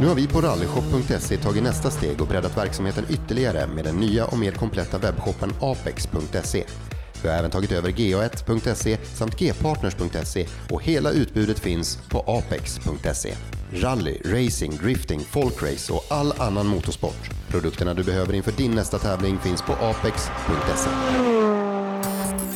Nu har vi på rallyshop.se tagit nästa steg och breddat verksamheten ytterligare med den nya och mer kompletta webbshoppen apex.se. Vi har även tagit över ga1.se samt gpartners.se och hela utbudet finns på apex.se. Rally, racing, drifting, folkrace och all annan motorsport. Produkterna du behöver inför din nästa tävling finns på apex.se.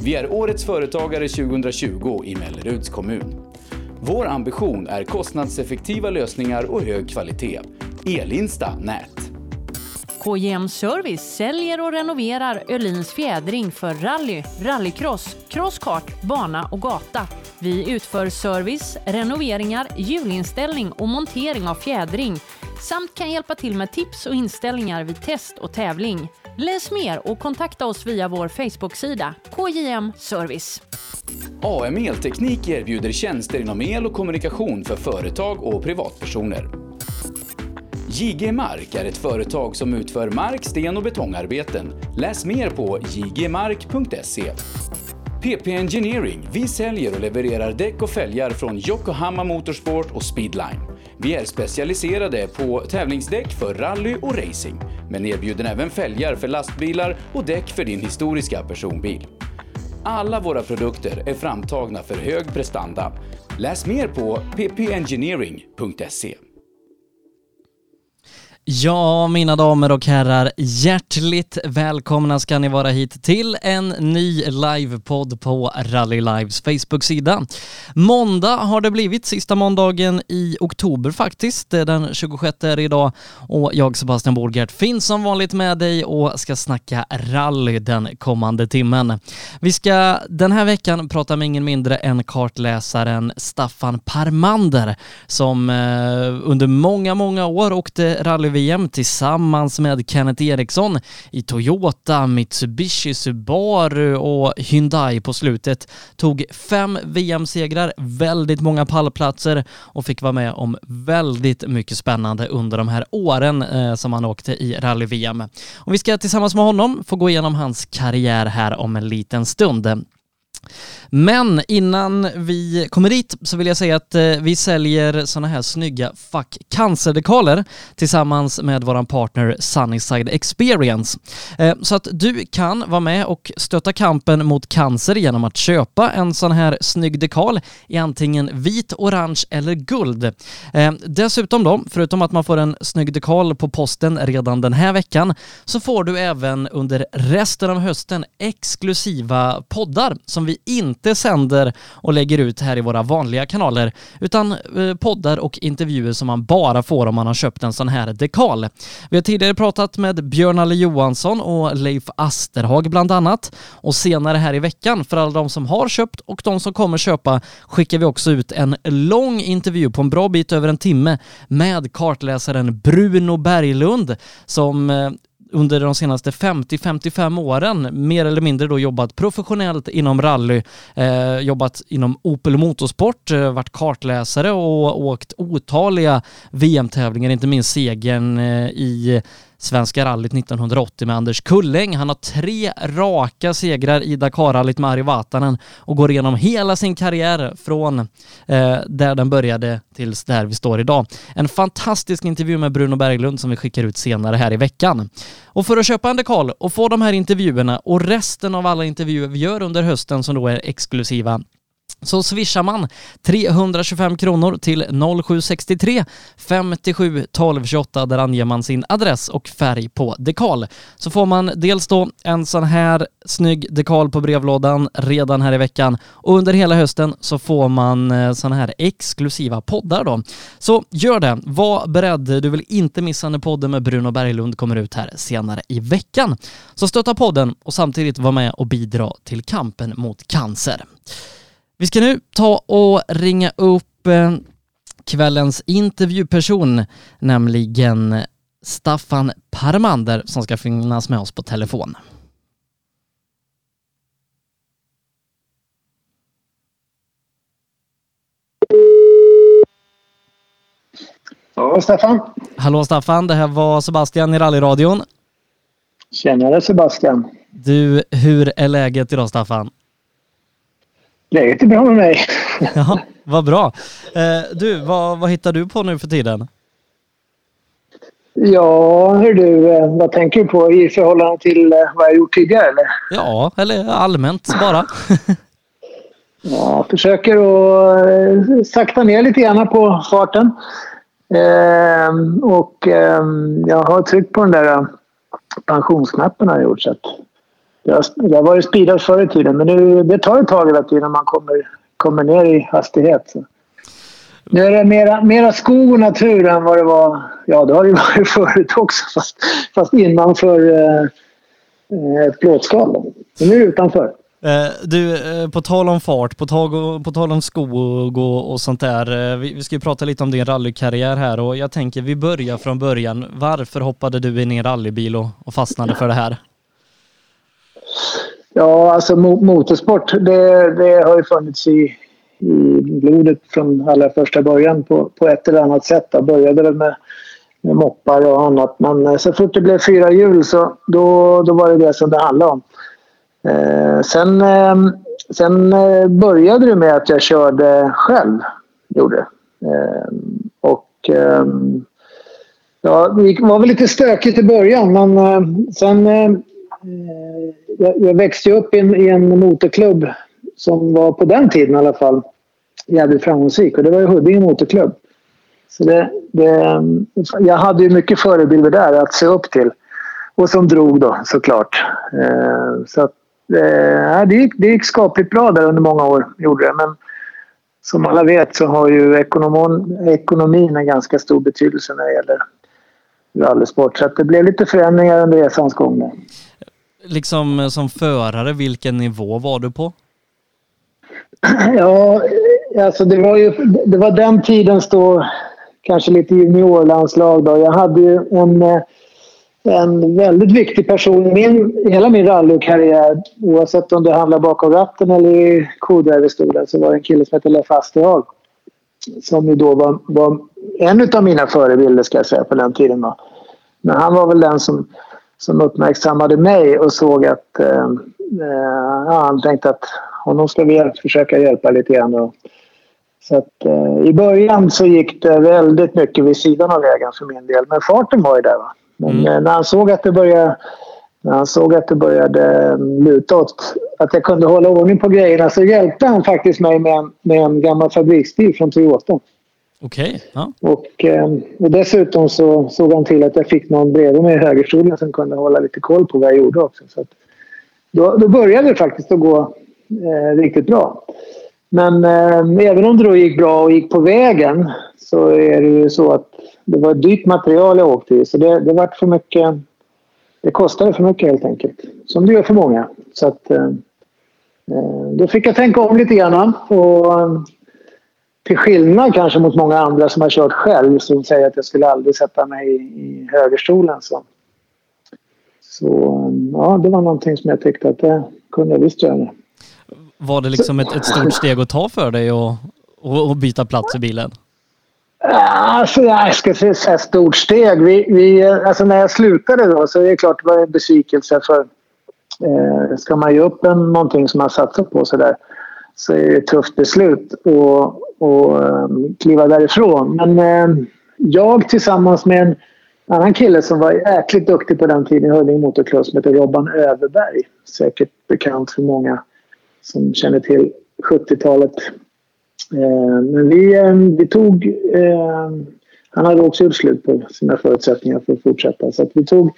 Vi är Årets Företagare 2020 i Melleruds kommun. Vår ambition är kostnadseffektiva lösningar och hög kvalitet. Elinsta Nät. KJM Service säljer och renoverar Öhlins fjädring för rally, rallycross, crosskart, bana och gata. Vi utför service, renoveringar, hjulinställning och montering av fjädring samt kan hjälpa till med tips och inställningar vid test och tävling. Läs mer och kontakta oss via vår Facebook-sida KJM Service. AM Elteknik erbjuder tjänster inom el och kommunikation för företag och privatpersoner. JG Mark är ett företag som utför mark-, sten och betongarbeten. Läs mer på jgmark.se. PP Engineering. Vi säljer och levererar däck och fälgar från Yokohama Motorsport och Speedline. Vi är specialiserade på tävlingsdäck för rally och racing, men erbjuder även fälgar för lastbilar och däck för din historiska personbil. Alla våra produkter är framtagna för hög prestanda. Läs mer på ppengineering.se. Ja, mina damer och herrar, hjärtligt välkomna ska ni vara hit till en ny livepodd på Rally Lives Facebook-sida. Måndag har det blivit, sista måndagen i oktober faktiskt. Den 26 är det idag och jag, Sebastian Borgert, finns som vanligt med dig och ska snacka rally den kommande timmen. Vi ska den här veckan prata med ingen mindre än kartläsaren Staffan Parmander som eh, under många, många år åkte rally VM tillsammans med Kenneth Eriksson i Toyota, Mitsubishi, Subaru och Hyundai på slutet. Tog fem VM-segrar, väldigt många pallplatser och fick vara med om väldigt mycket spännande under de här åren eh, som han åkte i rally-VM. Och vi ska tillsammans med honom få gå igenom hans karriär här om en liten stund. Men innan vi kommer dit så vill jag säga att eh, vi säljer sådana här snygga Fuck Cancer-dekaler tillsammans med våran partner Sunnyside Experience. Eh, så att du kan vara med och stötta kampen mot cancer genom att köpa en sån här snygg dekal i antingen vit, orange eller guld. Eh, dessutom då, förutom att man får en snygg dekal på posten redan den här veckan, så får du även under resten av hösten exklusiva poddar som vi inte inte sänder och lägger ut här i våra vanliga kanaler, utan eh, poddar och intervjuer som man bara får om man har köpt en sån här dekal. Vi har tidigare pratat med Björn Alle Johansson och Leif Asterhag bland annat. Och senare här i veckan, för alla de som har köpt och de som kommer köpa, skickar vi också ut en lång intervju på en bra bit över en timme med kartläsaren Bruno Berglund som eh, under de senaste 50-55 åren mer eller mindre då jobbat professionellt inom rally, eh, jobbat inom Opel Motorsport, eh, varit kartläsare och åkt otaliga VM-tävlingar, inte minst segern eh, i Svenska rallyt 1980 med Anders Kulläng. Han har tre raka segrar i Dakarrallyt med Ari Vatanen och går igenom hela sin karriär från eh, där den började tills där vi står idag. En fantastisk intervju med Bruno Berglund som vi skickar ut senare här i veckan. Och för att köpa en dekal och få de här intervjuerna och resten av alla intervjuer vi gör under hösten som då är exklusiva så swishar man 325 kronor till 0763 57 12 28 där anger man sin adress och färg på dekal. Så får man dels då en sån här snygg dekal på brevlådan redan här i veckan och under hela hösten så får man eh, såna här exklusiva poddar då. Så gör det, var beredd, du vill inte missa när podden med Bruno Berglund kommer ut här senare i veckan. Så stötta podden och samtidigt vara med och bidra till kampen mot cancer. Vi ska nu ta och ringa upp eh, kvällens intervjuperson, nämligen Staffan Parmander som ska finnas med oss på telefon. Ja, Staffan. Hallå Staffan, det här var Sebastian i rallyradion. Tjenare Sebastian. Du, hur är läget idag Staffan? Läget är bra med mig. Ja, vad bra. Eh, du, vad, vad hittar du på nu för tiden? Ja, hur du, eh, vad tänker du på i förhållande till eh, vad jag gjort tidigare? Eller? Ja, eller allmänt bara. ja, försöker att sakta ner lite grann på farten. Ehm, och ehm, jag har tryckt på den där pensionsknappen har jag gjort. Så att jag har varit speedad förr i tiden men nu, det tar ett tag vet innan man kommer, kommer ner i hastighet. Så. Nu är det mera, mera skog och natur än vad det var. Ja, det har det varit förut också fast, fast innanför eh, eh ett plåtskal. Men nu är det utanför. Eh, du, eh, på tal om fart, på, tag och, på tal om skog och, och sånt där. Eh, vi, vi ska ju prata lite om din rallykarriär här och jag tänker vi börjar från början. Varför hoppade du in i en rallybil och, och fastnade för det här? Ja, alltså motorsport det, det har ju funnits i, i blodet från allra första början på, på ett eller annat sätt. Jag började väl med, med moppar och annat men eh, så fort det blev fyra hjul så då, då var det det som det handlade om. Eh, sen ehm, eh, sen började det med att jag körde själv. Gjorde. Eh, och ehm, ja, det var väl lite stökigt i början men eh, sen Eh, Eh, jag, jag växte upp i en, i en motorklubb som var på den tiden i alla fall jävligt framgångsrik och det var ju Huddinge Motorklubb. Så det, det, jag hade ju mycket förebilder där att se upp till. Och som drog då såklart. Eh, så att, eh, det, gick, det gick skapligt bra där under många år, gjorde det. Men som alla vet så har ju ekonomin, ekonomin en ganska stor betydelse när det gäller rallysport. Så att det blev lite förändringar under resans gång liksom eh, som förare, vilken nivå var du på? Ja, eh, alltså det var ju det var den tidens då kanske lite juniorlandslag då. Jag hade ju en, eh, en väldigt viktig person i min, hela min rallykarriär. Oavsett om det handlar bakom ratten eller i kodriverstolen så var det en kille som hette Leif Asterhag. Som ju då var, var en av mina förebilder ska jag säga på den tiden. Då. Men han var väl den som som uppmärksammade mig och såg att eh, eh, ja, han tänkte att honom ska vi försöka hjälpa lite grann. Och, så att, eh, I början så gick det väldigt mycket vid sidan av vägen för min del, men farten var ju där. Va? Men mm. Eh, när han såg att det började när han såg att det började eh, luta åt att jag kunde hålla ordning på grejerna så hjälpte han faktiskt mig med en, med en gammal fabriksbil från Toyota. Okej. Okay. Ja. Och, ehm, och dessutom så såg han till att jag fick någon bredvid mig i högerstolen som kunde hålla lite koll på vad jag gjorde också. Så att, då, då började det faktiskt att gå, eh, riktigt bra. Men eh, även om det då gick bra och gick på vägen så är det ju så att det var ett dyrt material jag åkte i. Så det, det var för mycket. Det kostade för mycket helt enkelt. Som det gör för många. Så att, eh, då fick jag tänka om lite grann. Och, ehm, till skillnad kanske mot många andra som har kört själv som säger att jag skulle aldrig sätta mig i, i högerstolen. Så. så ja, det var någonting som jag tyckte att det kunde jag visst göra. Var det liksom ett, ett stort steg att ta för dig att byta plats i bilen? Alltså, jag ska säga ett stort steg. Vi, vi, alltså när jag slutade då så är det klart det var en besvikelse för eh, ska man ge upp en, någonting som man satsat på så där så är det ett tufft beslut att och, um, kliva därifrån. Men ehm, jag tillsammans med en annan kille som var jäkligt duktig på den tiden i Huddinge Motorklubb som heter Robban Överberg. Säkert bekant för många som känner till 70-talet. Ehm, men vi, vi tog... Han hade också gjort slut på sina förutsättningar för att fortsätta. Så att vi tog,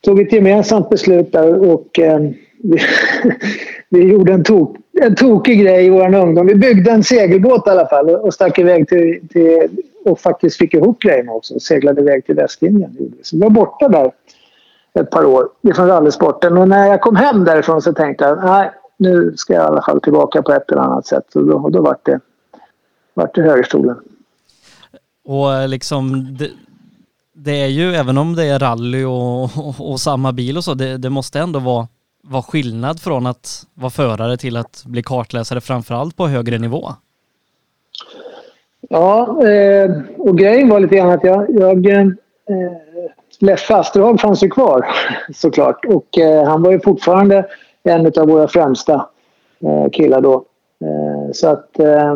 tog ett gemensamt beslut där och vi, vi gjorde en, tok, en tokig grej i vår ungdom. Vi byggde en segelbåt i alla fall och stack iväg till, till och faktiskt fick ihop grejerna också och seglade iväg till Västindien. Så vi var borta där ett par år ifrån rallysporten och när jag kom hem därifrån så tänkte jag nej, nu ska jag i alla fall tillbaka på ett eller annat sätt och då, och då vart det, vart det högerstolen. Och eh, liksom det, det, är ju, även om det är rally och, och, och samma bil och så, det, det måste ändå vara var skillnad från att vara förare till att bli kartläsare framförallt på högre nivå? Ja, eh, och grejen var lite grann att jag, jag eh, Leffe Asterhag fanns ju kvar såklart och eh, han var ju fortfarande en av våra främsta eh, killar då. Eh, så att, eh,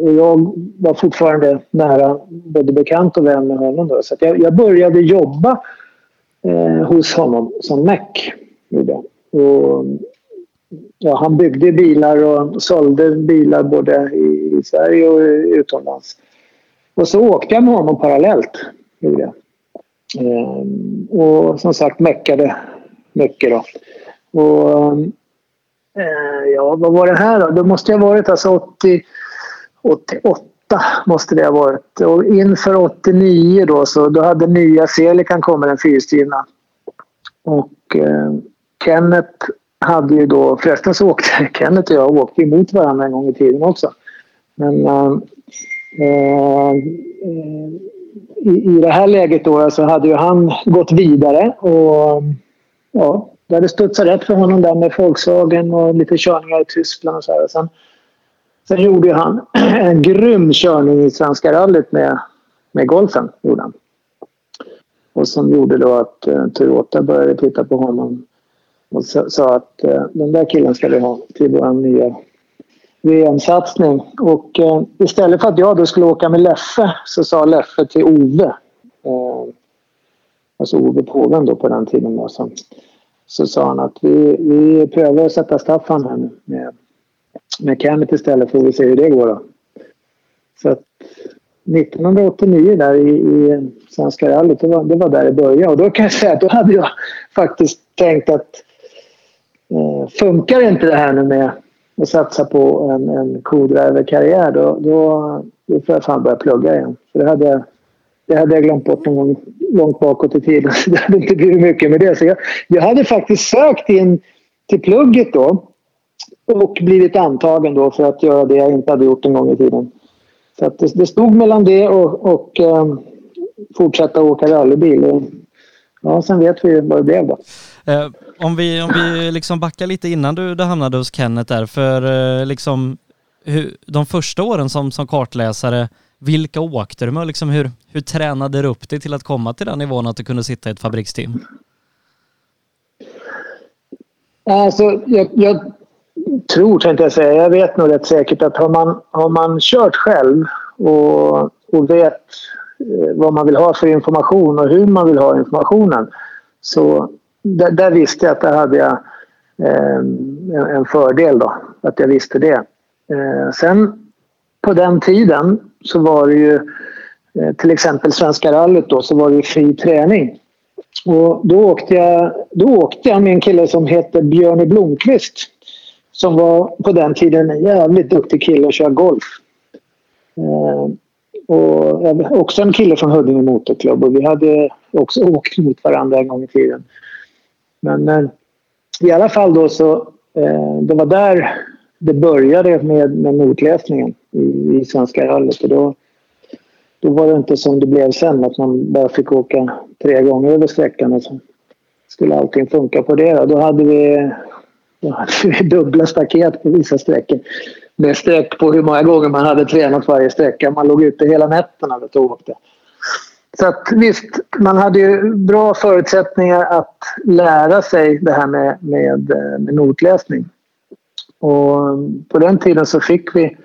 och jag var fortfarande nära både bekant och vän med honom då. Så jag, jag, började jobba hos honom som mek. Och, ja, han byggde bilar och sålde bilar både i, i Sverige och utomlands. Och så åkte jag med honom parallellt. Gjorde ehm, och som sagt meckade mycket då. Och, eh, ja, vad var det här då? Det måste ha varit alltså 80, 88 måste det ha varit. Och inför 89 då så då hade nya Celican kommit den fyrstyrna. Och eh, Kenneth hade ju då, förresten så åkte Kenneth och jag åkte emot varandra en gång i tiden också. Men äh, äh, i, i det här läget då så hade ju han gått vidare och ja, det hade studsat rätt för honom där med Volkswagen och lite körningar i Tyskland och så här. Sen, sen gjorde han en grym körning i Svenska rallyt med, med golfen. Gjorde han. Och som gjorde då att eh, Toyota började titta på honom och sa att eh, den där killen ska vi ha till vår nya VM-satsning. Och eh, istället för att jag då skulle åka med Leffe så sa Leffe till Ove, eh, alltså Ove Påven då på den tiden då, så, så sa han att vi, vi prövar att sätta Staffan här med, med Kenneth istället får vi se hur det går då. Så att 1989 där i, i Svenska rallyt, det var, det var där det började. Och då kan jag säga att då hade jag faktiskt tänkt att Eh, funkar inte det här nu med att satsa på en, en co-driver-karriär då, då, då får jag fan börja plugga igen. För det hade, det hade jag glömt bort någon gång långt bakåt i tiden. det hade inte blivit mycket med det. Så jag, jag hade faktiskt sökt in till plugget då och blivit antagen då för att göra det jag inte hade gjort en gång i tiden. Så att det, det stod mellan det och, och um, fortsätta åka rallybil. Och, ja, sen vet vi vad det blev då. Eh, om vi, om vi liksom backar lite innan du, du hamnade hos Kenneth där, för eh, liksom hur, de första åren som, som kartläsare, vilka åkte du med? Liksom hur, hur tränade du upp dig till att komma till den nivån att du kunde sitta i ett fabriksteam? Alltså, jag, jag tror, tänkte jag säga, jag vet nog rätt säkert att har man, har man kört själv och, och vet eh, vad man vill ha för information och hur man vill ha informationen så där, där, visste jag att där hade jag eh, en, en, fördel då, att jag visste det. Eh, sen på den tiden så var det ju eh, till exempel Svenska rallyt då så var det ju fri träning. Och då åkte jag, då åkte jag med en kille som hette Björn Blomqvist som var på den tiden en jävligt duktig kille att köra golf. Eh, och också en kille från Huddinge Motorklubb och vi hade också åkt mot varandra en gång i tiden. Men eh, i alla fall då så eh, det var där det började med, med notläsningen i, i Svenska rallyt och då, då var det inte som det blev sen att man bara fick åka tre gånger över sträckan och så skulle allting funka på det. Då, då hade vi, då hade vi dubbla staket på vissa sträckor med streck på hur många gånger man hade tränat varje sträcka. Man låg ute hela nätterna och åkte. Så att visst, man hade ju bra förutsättningar att lära sig det här med, med, med notläsning. Och på den tiden så fick vi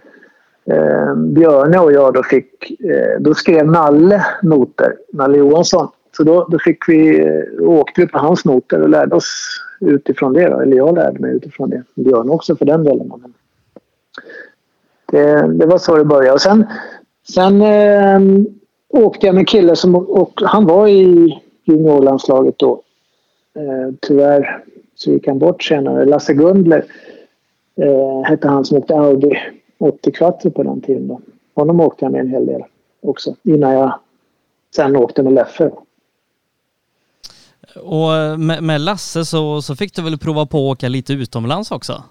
eh, Björne och jag då fick, eh, då skrev Nalle noter, Nalle Johansson. Så då, då fick vi, eh, åkte vi på hans noter och lärde oss utifrån det. Då. Eller jag lärde mig utifrån det. Björn också för den delen. Det, det var så det började. Och sen, sen eh, åkte jag med en kille som och han var i juniorlandslaget då. Eh, tyvärr så gick han bort senare. Lasse Gundler eh, hette han som åkte Audi 80 Quattro på den tiden. Då. Honom åkte jag med en hel del också innan jag sen åkte med Leffe. Och med, med, Lasse så, så fick du väl prova på att åka lite utomlands också?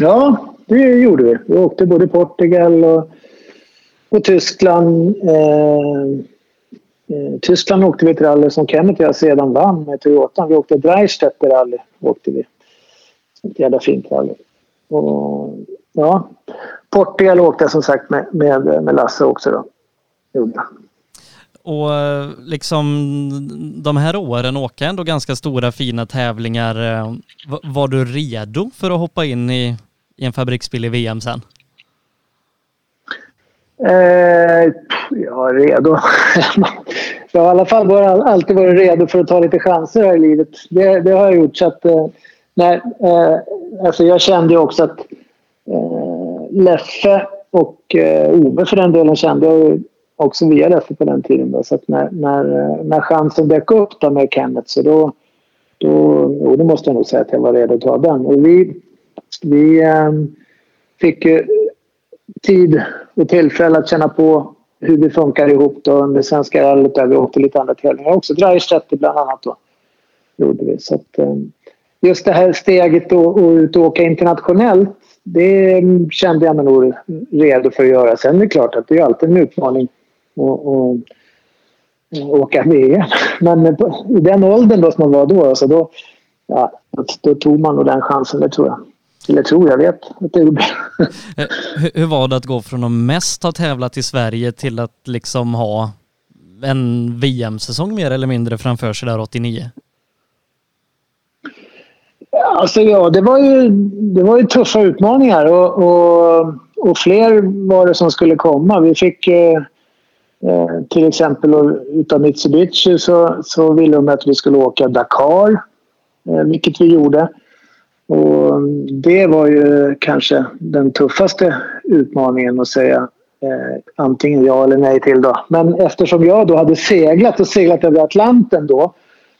Ja, det gjorde vi. Vi åkte både Portugal och, och Tyskland. Eh, eh, Tyskland åkte vi ett rally som Kenneth och jag sedan vann med Toyotan. Vi åkte Dreistetter rally. Åkte vi. Ett jävla fint rally. Och, ja, Portugal åkte jag som sagt med, med, med Lasse också. Då. Gjorde. Och eh, liksom de här åren åka ändå ganska stora fina tävlingar. Eh, var du redo för att hoppa in i, i en fabriksbil i VM sen? Eh, ja, redo. jag har i alla fall varit, alltid varit redo för att ta lite chanser här i livet. Det, det har jag gjort. Så att, eh, nej, eh, alltså jag kände ju också att eh, Leffe och eh, Ove för den delen kände jag också via Leffe på den tiden. Då. Så att när, när, eh, när chansen dök upp där med Kenneth så då, då, jo, då måste jag nog säga att jag var redo att ta den. Och vi, vi eh, fick ju tid och tillfälle att känna på hur vi funkar ihop då under Svenska rallyt där vi åkte lite andra tävlingar också. Dreistetter bland annat då. Gjorde vi. Så att, eh, just det här steget då att ut och åka internationellt det kände jag mig nog redo för att göra. Sen är det klart att det är alltid en utmaning att åka VM. Men i den åldern då som man var då, alltså då, ja, då tog man nog den chansen, det tror jag. Eller tror jag vet att det gjorde. Eh, hur var det att gå från att mest ha tävlat i Sverige till att liksom ha en VM-säsong mer eller mindre framför sig där 89? Alltså ja, det var ju, det var ju tuffa utmaningar och, och, och fler var det som skulle komma. Vi fick eh, Eh, till exempel utav Mitsubishi så, så ville de att vi skulle åka Dakar, eh, vilket vi gjorde. Och det var ju kanske den tuffaste utmaningen att säga eh, antingen ja eller nej till. Då. Men eftersom jag då hade seglat och seglat över Atlanten då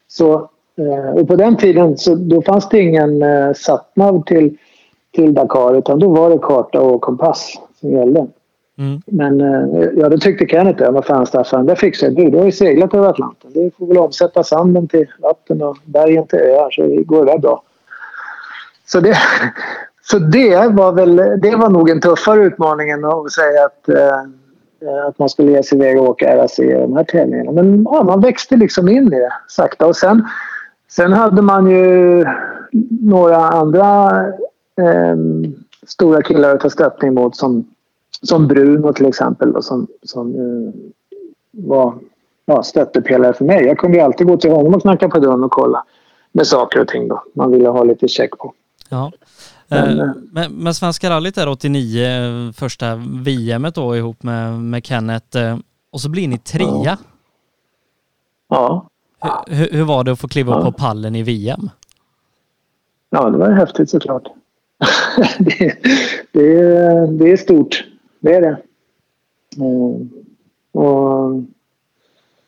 så, eh, och på den tiden så då fanns det ingen eh, satnav till, till Dakar utan då var det karta och kompass som gällde. Mm. Men eh, ja, det tyckte Kenneth det. Vad fan Staffan, det fixar du. Du har ju seglat över Atlanten. Du får väl omsätta sanden till vatten och bergen till öar så går det bra. Så det, så det var väl, det var nog en tuffare utmaning än att säga att, eh, eh att man skulle ge sig iväg och åka RAC i de här tävlingarna. Men ja, man växte liksom in i det sakta. Och sen, sen hade man ju några andra eh, stora killar att ta stöttning mot som som Bruno till exempel då, som, som eh, var ja, stöttepelare för mig. Jag kunde ju alltid gå till honom och knacka på dörren och kolla med saker och ting då. Man ville ha lite check på. Ja. Men, eh, men, men Svenska rallyt är 89, första VM då ihop med, med Kenneth eh, och så blir ni trea. Ja. ja. Hur, hur, var det att få kliva upp på pallen i VM? Ja, det var häftigt såklart. det, det, det är stort det är det. Och,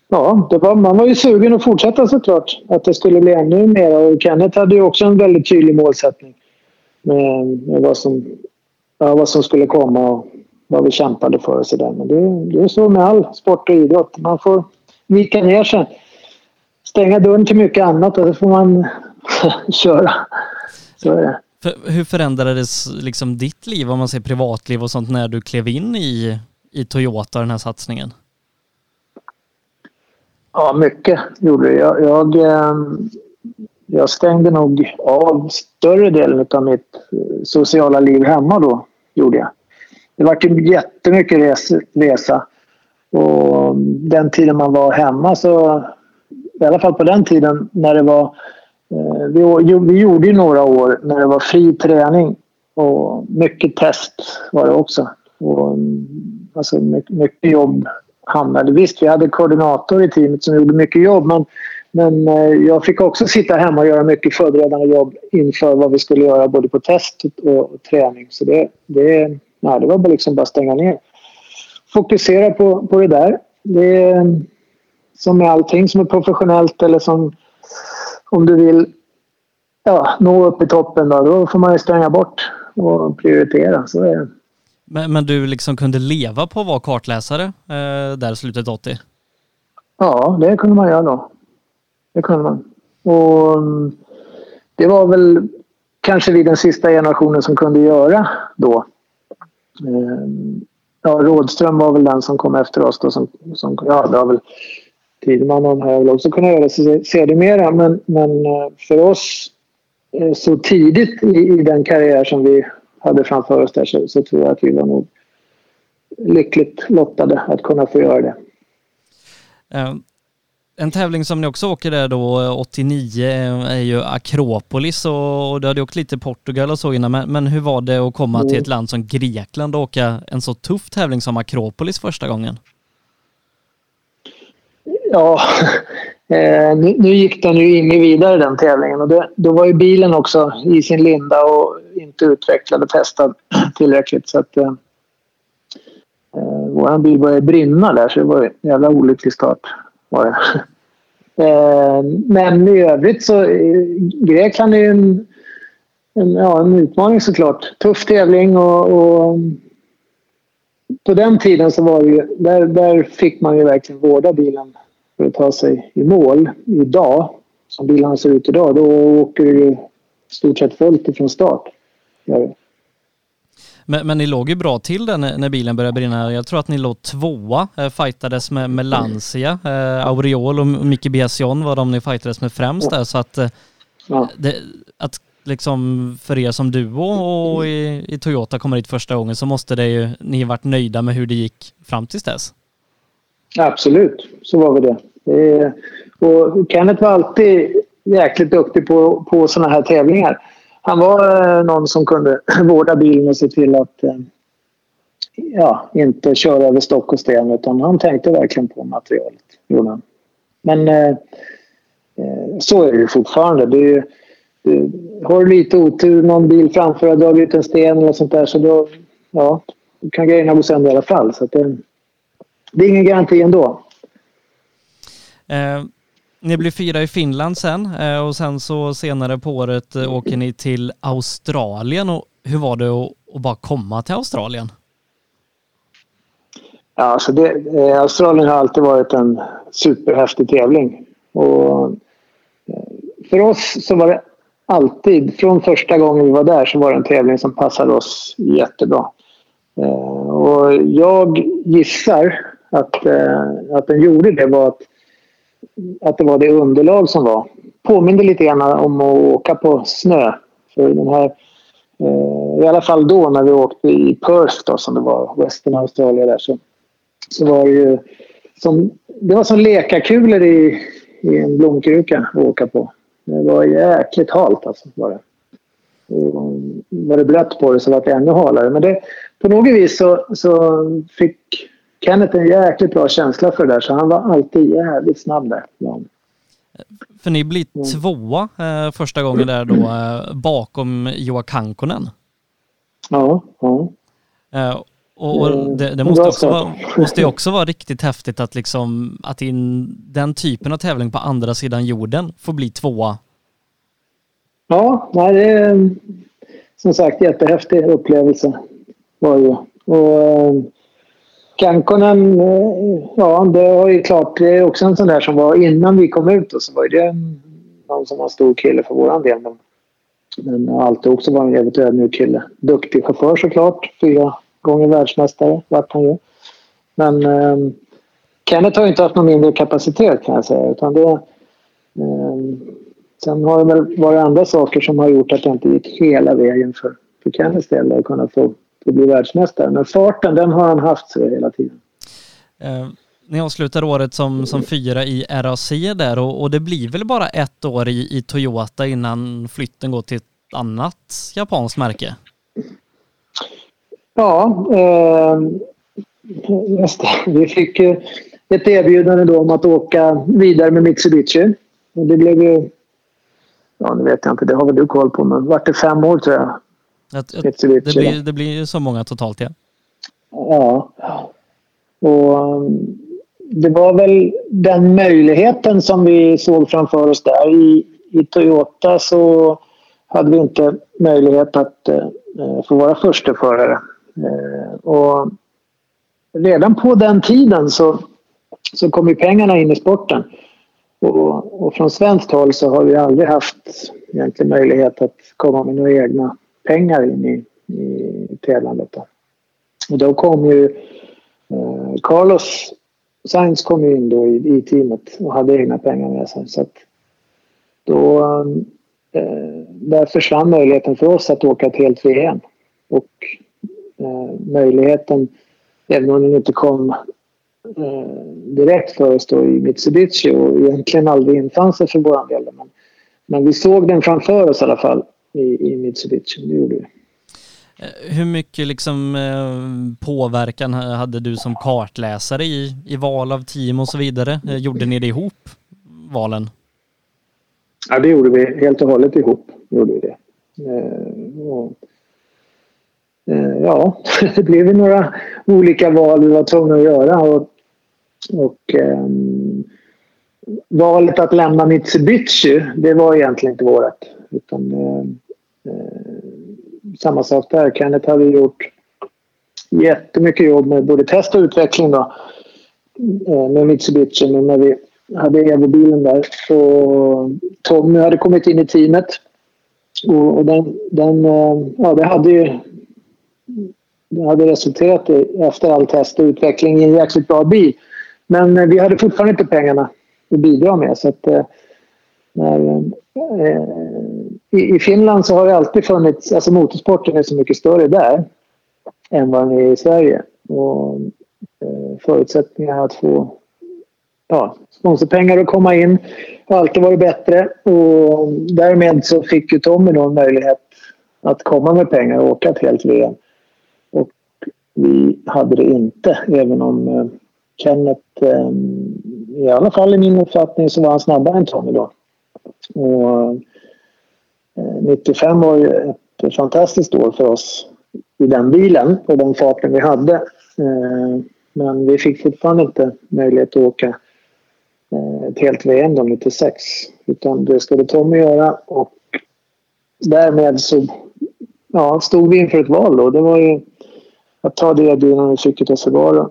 ja, det var, man var ju sugen att fortsätta såklart. Att det skulle bli ännu mer. Och Kenneth hade ju också en väldigt tydlig målsättning. med, med vad, som, ja, vad som skulle komma och vad vi kämpade för och sådär. Men det, det är så med all sport och idrott. Man får vika ner sig. Stänga dörren till mycket annat och så får man köra. Så är det. För, hur förändrades liksom ditt liv, om man säger privatliv och sånt, när du klev in i, i Toyota, den här satsningen? Ja, mycket gjorde det. Jag, jag, ehm, jag stängde nog av större delen av mitt eh, sociala liv hemma då, gjorde jag. Det var ju jättemycket res, resa. Och den tiden man var hemma så, i alla fall på den tiden när det var eh, vi, vi gjorde ju några år när det var fri träning och mycket test var det också. Och, mm, alltså alltså mycket, jobb hamnade. Visst, vi hade koordinator i teamet som gjorde mycket jobb men, men eh, jag fick också sitta hemma och göra mycket förberedande jobb inför vad vi skulle göra både på test och, träning. Så det, det, nej, det var bara liksom bara stänga ner. Fokusera på, på det där. Det är som med allting som är professionellt eller som om du vill ja, nå upp i toppen då, då får man ju stänga bort och prioritera. Så är det. Men, men du liksom kunde leva på att vara kartläsare eh, där slutet 80? Ja, det kunde man göra då. Det kunde man. Och mm, det var väl kanske vi den sista generationen som kunde göra då. Eh, ja, Rådström var väl den som kom efter oss då. Som, som, ja, det var väl Tideman och de här väl också kunnat göra det sedermera. Men, men eh, för oss eh, så tidigt i, i, den karriär som vi hade framför oss där så, så, tror jag att vi var nog lyckligt lottade att kunna få göra det. Uh, en tävling som ni också åker där då 89 är ju Akropolis och, och du hade åkt lite Portugal och så innan men, men hur var det att komma mm. till ett land som Grekland och åka en så tuff tävling som Akropolis första gången? Ja, eh, nu, nu, gick den ju inget vidare den tävlingen och det, då var ju bilen också i sin linda och inte utvecklad och testad tillräckligt så att eh, eh vår bil började brinna där så det var en jävla olycklig start. Var det. Eh, men i övrigt så eh, Grekland är ju en, en, ja, en utmaning såklart. Tuff tävling och, och på den tiden så var det ju, där, där fick man ju verkligen vårda bilen för att ta sig i mål idag, som bilarna ser ut idag, då åker i stort sett fullt ifrån start. Men, men ni låg ju bra till där när, när, bilen började brinna. Jag tror att ni låg tvåa, eh, fightades med, med Lancia, eh, Aureol och Micke Biasion var de ni fightades med främst där. Så att, eh, ja. det, att liksom för er som duo och i, i, Toyota kommer hit första gången så måste det ju, ni varit nöjda med hur det gick fram tills dess? Absolut, så var vi det. Eh, och Kenneth var alltid jäkligt duktig på, på sådana här tävlingar. Han var eh, någon som kunde vårda bilen och se till att eh, ja, inte köra över stock och sten utan han tänkte verkligen på materialet. Gjorde Men eh, eh, så är det ju fortfarande. Det är, det, har du lite otur, någon bil framför har dragit ut en sten eller sånt där så då ja, kan grejerna gå sönder i alla fall. Så det, det är ingen garanti ändå. Eh, ni blir fyra i Finland sen eh, och sen så senare på året eh, åker ni till Australien. Och hur var det att, att bara komma till Australien? Ja, alltså det, eh, Australien har alltid varit en superhäftig tävling. Och för oss så var det alltid, från första gången vi var där, så var det en tävling som passade oss jättebra. Och jag gissar att, eh, att den gjorde det var att, att det var det underlag som var. Påminde lite grann om att åka på snö. För den här, eh, I alla fall då när vi åkte i Perth då, som det var, Western Australia där, så, så var det ju som, det var som lekakulor i, i en blomkruka att åka på. Det var jäkligt halt alltså. Var det. Och var det blött på det så var det ännu halare. Men det, på något vis så, så fick Kenneth en jäkligt bra känsla för det där så han var alltid jävligt snabb där. Ja. För ni blir mm. tvåa eh, första gången där då eh, bakom Joa Kankonen. Ja, ja. Eh, och, och mm. det, det, måste, också vara, måste också vara riktigt häftigt att liksom att i den typen av tävling på andra sidan jorden få bli tvåa. Ja, nej, det, som sagt jättehäftig upplevelse var det Och eh, Kankonen, eh, ja det var ju klart, det är också en sån där som var innan vi kom ut och så var det någon som var en stor kille för våran del. Men, men alltid också var en jävligt ödmjuk kille. Duktig chaufför såklart. Fyra gånger världsmästare vart han ju. Men eh, Kenneth har inte haft någon mindre kapacitet kan jag säga. Utan det, eh, sen har det väl varit andra saker som har gjort att det inte gick hela vägen för, för Kenneths del att kunna få, få bli världsmästare. Men farten den har han haft så hela tiden. Eh, ni avslutar året som, som fyra i RAC där och, och det blir väl bara ett år i, i Toyota innan flytten går till ett annat japanskt märke? Ja, eh. Vi fick ett erbjudande då om att åka vidare med Mitsubishi. Och det blev ju... Ja, nu vet jag inte. Det har väl du koll på. Men vart det fem år tror jag. Att, Mitsubishi. Det blir, det blir ju så många totalt, ja. Ja. Och um, det var väl den möjligheten som vi såg framför oss där. I, i Toyota så hade vi inte möjlighet att uh, få vara försteförare. Uh, och redan på den tiden så, så kom ju pengarna in i sporten. Och, och, från svenskt håll så har vi aldrig haft egentligen möjlighet att komma med några egna pengar in i, i tävlandet. Då. Och då kom ju eh, Carlos Sainz kom ju in då i, i, teamet och hade egna pengar med sig. Så att då, eh, där försvann möjligheten för oss att åka ett helt VM. Och eh, möjligheten Även om den inte kom eh, direkt för oss då i Mitsubishi och egentligen aldrig infann sig för vår del. Men, men vi såg den framför oss i alla fall i, i Mitsubishi. Det gjorde vi. Eh, hur mycket liksom eh, påverkan hade du som kartläsare i, i val av team och så vidare? Eh, gjorde ni det ihop, valen? Ja, det gjorde vi helt och hållet ihop. Gjorde vi det. Och ja, det blev några olika val vi var tvungna att göra. Och, och eh, valet att lämna Mitsubishi, det var egentligen inte vårt. Utan, eh, Eh, samma sak där. Kenneth hade gjort jättemycket jobb med både test och utveckling då, eh, med Mitsubishi. Men när vi hade Evo-bilen där Så Tommy hade kommit in i teamet. Och, och den, den, eh, ja, det hade ju det hade resulterat i, efter all test och utveckling i en jäkligt bra bil. Men eh, vi hade fortfarande inte pengarna att bidra med. Så att, eh, när, eh, i, I Finland så har det alltid funnits, alltså motorsporten är så mycket större där än vad den är i Sverige. Och eh, förutsättningarna att få ja, sponsorpengar att komma in har alltid varit bättre och därmed så fick ju Tommy då en möjlighet att komma med pengar och åka ett helt VM. Och Vi hade det inte, även om eh, Kenneth, eh, i alla fall i min uppfattning, så var han snabbare än Tommy då. Och Eh, 95 var ju ett fantastiskt år för oss i den bilen och den farten vi hade. Eh, men vi fick fortfarande inte möjlighet att åka eh, ett helt VM då 96. Utan det skulle Tommy göra och därmed så ja, stod vi inför ett val då. Det var ju att ta det erbjudandet vi fick i Subaru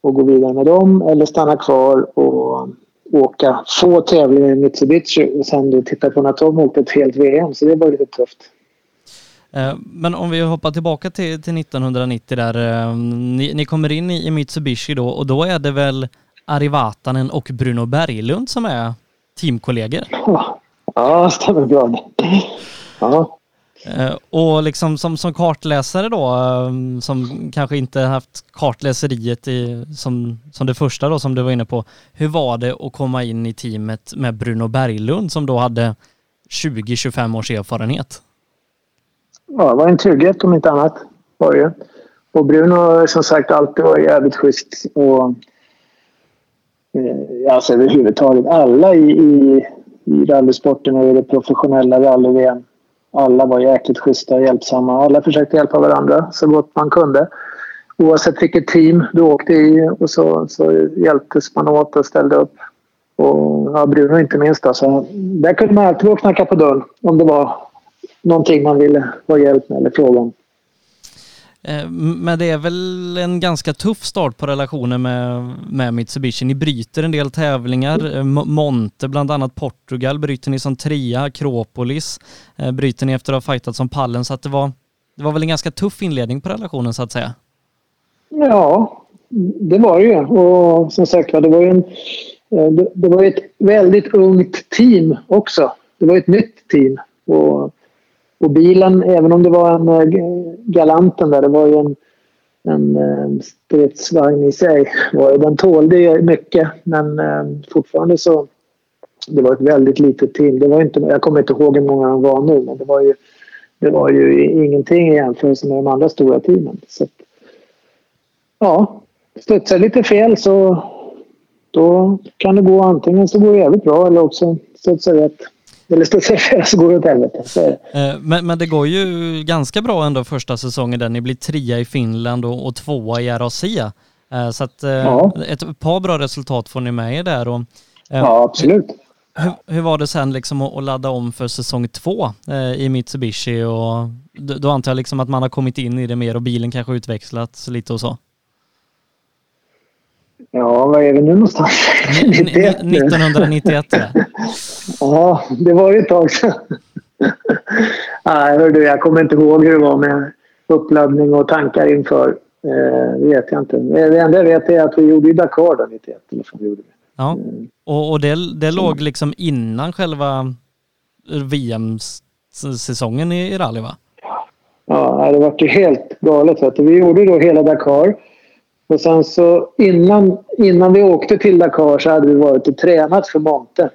och gå vidare med dem eller stanna kvar och åka få tävlingar i Mitsubishi och sen då titta på när Tom åkte ett helt VM. Så det var lite tufft. Eh, men om vi hoppar tillbaka till, till 1990 där. Eh, ni, ni, kommer in i, Mitsubishi då och då är det väl Ari Vatanen och Bruno Berglund som är teamkollegor? Ja, stämmer bra. Ja. Eh, och liksom som, som kartläsare då, ehm, som kanske inte haft kartläseriet i, som, som det första då som du var inne på. Hur var det att komma in i teamet med Bruno Berglund som då hade 20-25 års erfarenhet? Ja, det var en trygghet om inte annat. Var det. Och Bruno har som sagt alltid varit jävligt schysst. Och, eh, alltså överhuvudtaget alla i, i, i rallysporten och i det professionella rally-VM alla var jäkligt schyssta och hjälpsamma. Alla försökte hjälpa varandra så gott man kunde. Oavsett vilket team du åkte i och så, så hjälptes man åt och ställde upp. Och ja, Bruno inte minst. Då, där kunde man alltid gå och knacka på dörren om det var någonting man ville ha hjälp med eller fråga om. Eh, men det är väl en ganska tuff start på relationen med, med Mitsubishi. Ni bryter en del tävlingar. Eh, Monte, bland annat Portugal, bryter ni som trea. Akropolis eh, bryter ni efter att ha fightat som pallen. Så det, var, det var väl en ganska tuff inledning på relationen så att säga. Ja, det var det ju. Och som sagt det var ju en, det var ett väldigt ungt team också. Det var ett nytt team. Och och bilen, även om det var en eh, Galanten där, det var ju en, en eh, stridsvagn i sig. Den tålde mycket men eh, fortfarande så det var ett väldigt litet team. Det var inte, jag kommer inte ihåg hur många de var nu men det var ju, det var ju ingenting i jämförelse med de andra stora teamen. Så, ja, studsar lite fel så då kan det gå antingen så går det jävligt bra eller också studsar rätt eller studsar så går det åt helvete. Eh, men, men det går ju ganska bra ändå första säsongen där ni blir trea i Finland och, och tvåa i RAC. Eh, så att eh, ja. ett par bra resultat får ni med er där. Och, ja, absolut. Hur, hur, var det sen liksom att, ladda om för säsong två i Mitsubishi och då, då antar jag liksom att man har kommit in i det mer och bilen kanske utvecklats lite och så? Ja, vad är vi nu någonstans? 91, 1991 ja. ja, det var ju ett tag sedan. Nej, hördu, jag kommer inte ihåg hur det var med uppladdning och tankar inför. Eh, det vet jag inte. Det enda jag vet är att vi gjorde Dakar då 91. Eller så gjorde vi. Ja, och, och det, det låg liksom innan själva VM-säsongen i, rally va? Ja, det var ju helt galet. Vi gjorde då hela Dakar. Och sen så innan, innan vi åkte till Dakar så hade vi varit och tränat för Monte.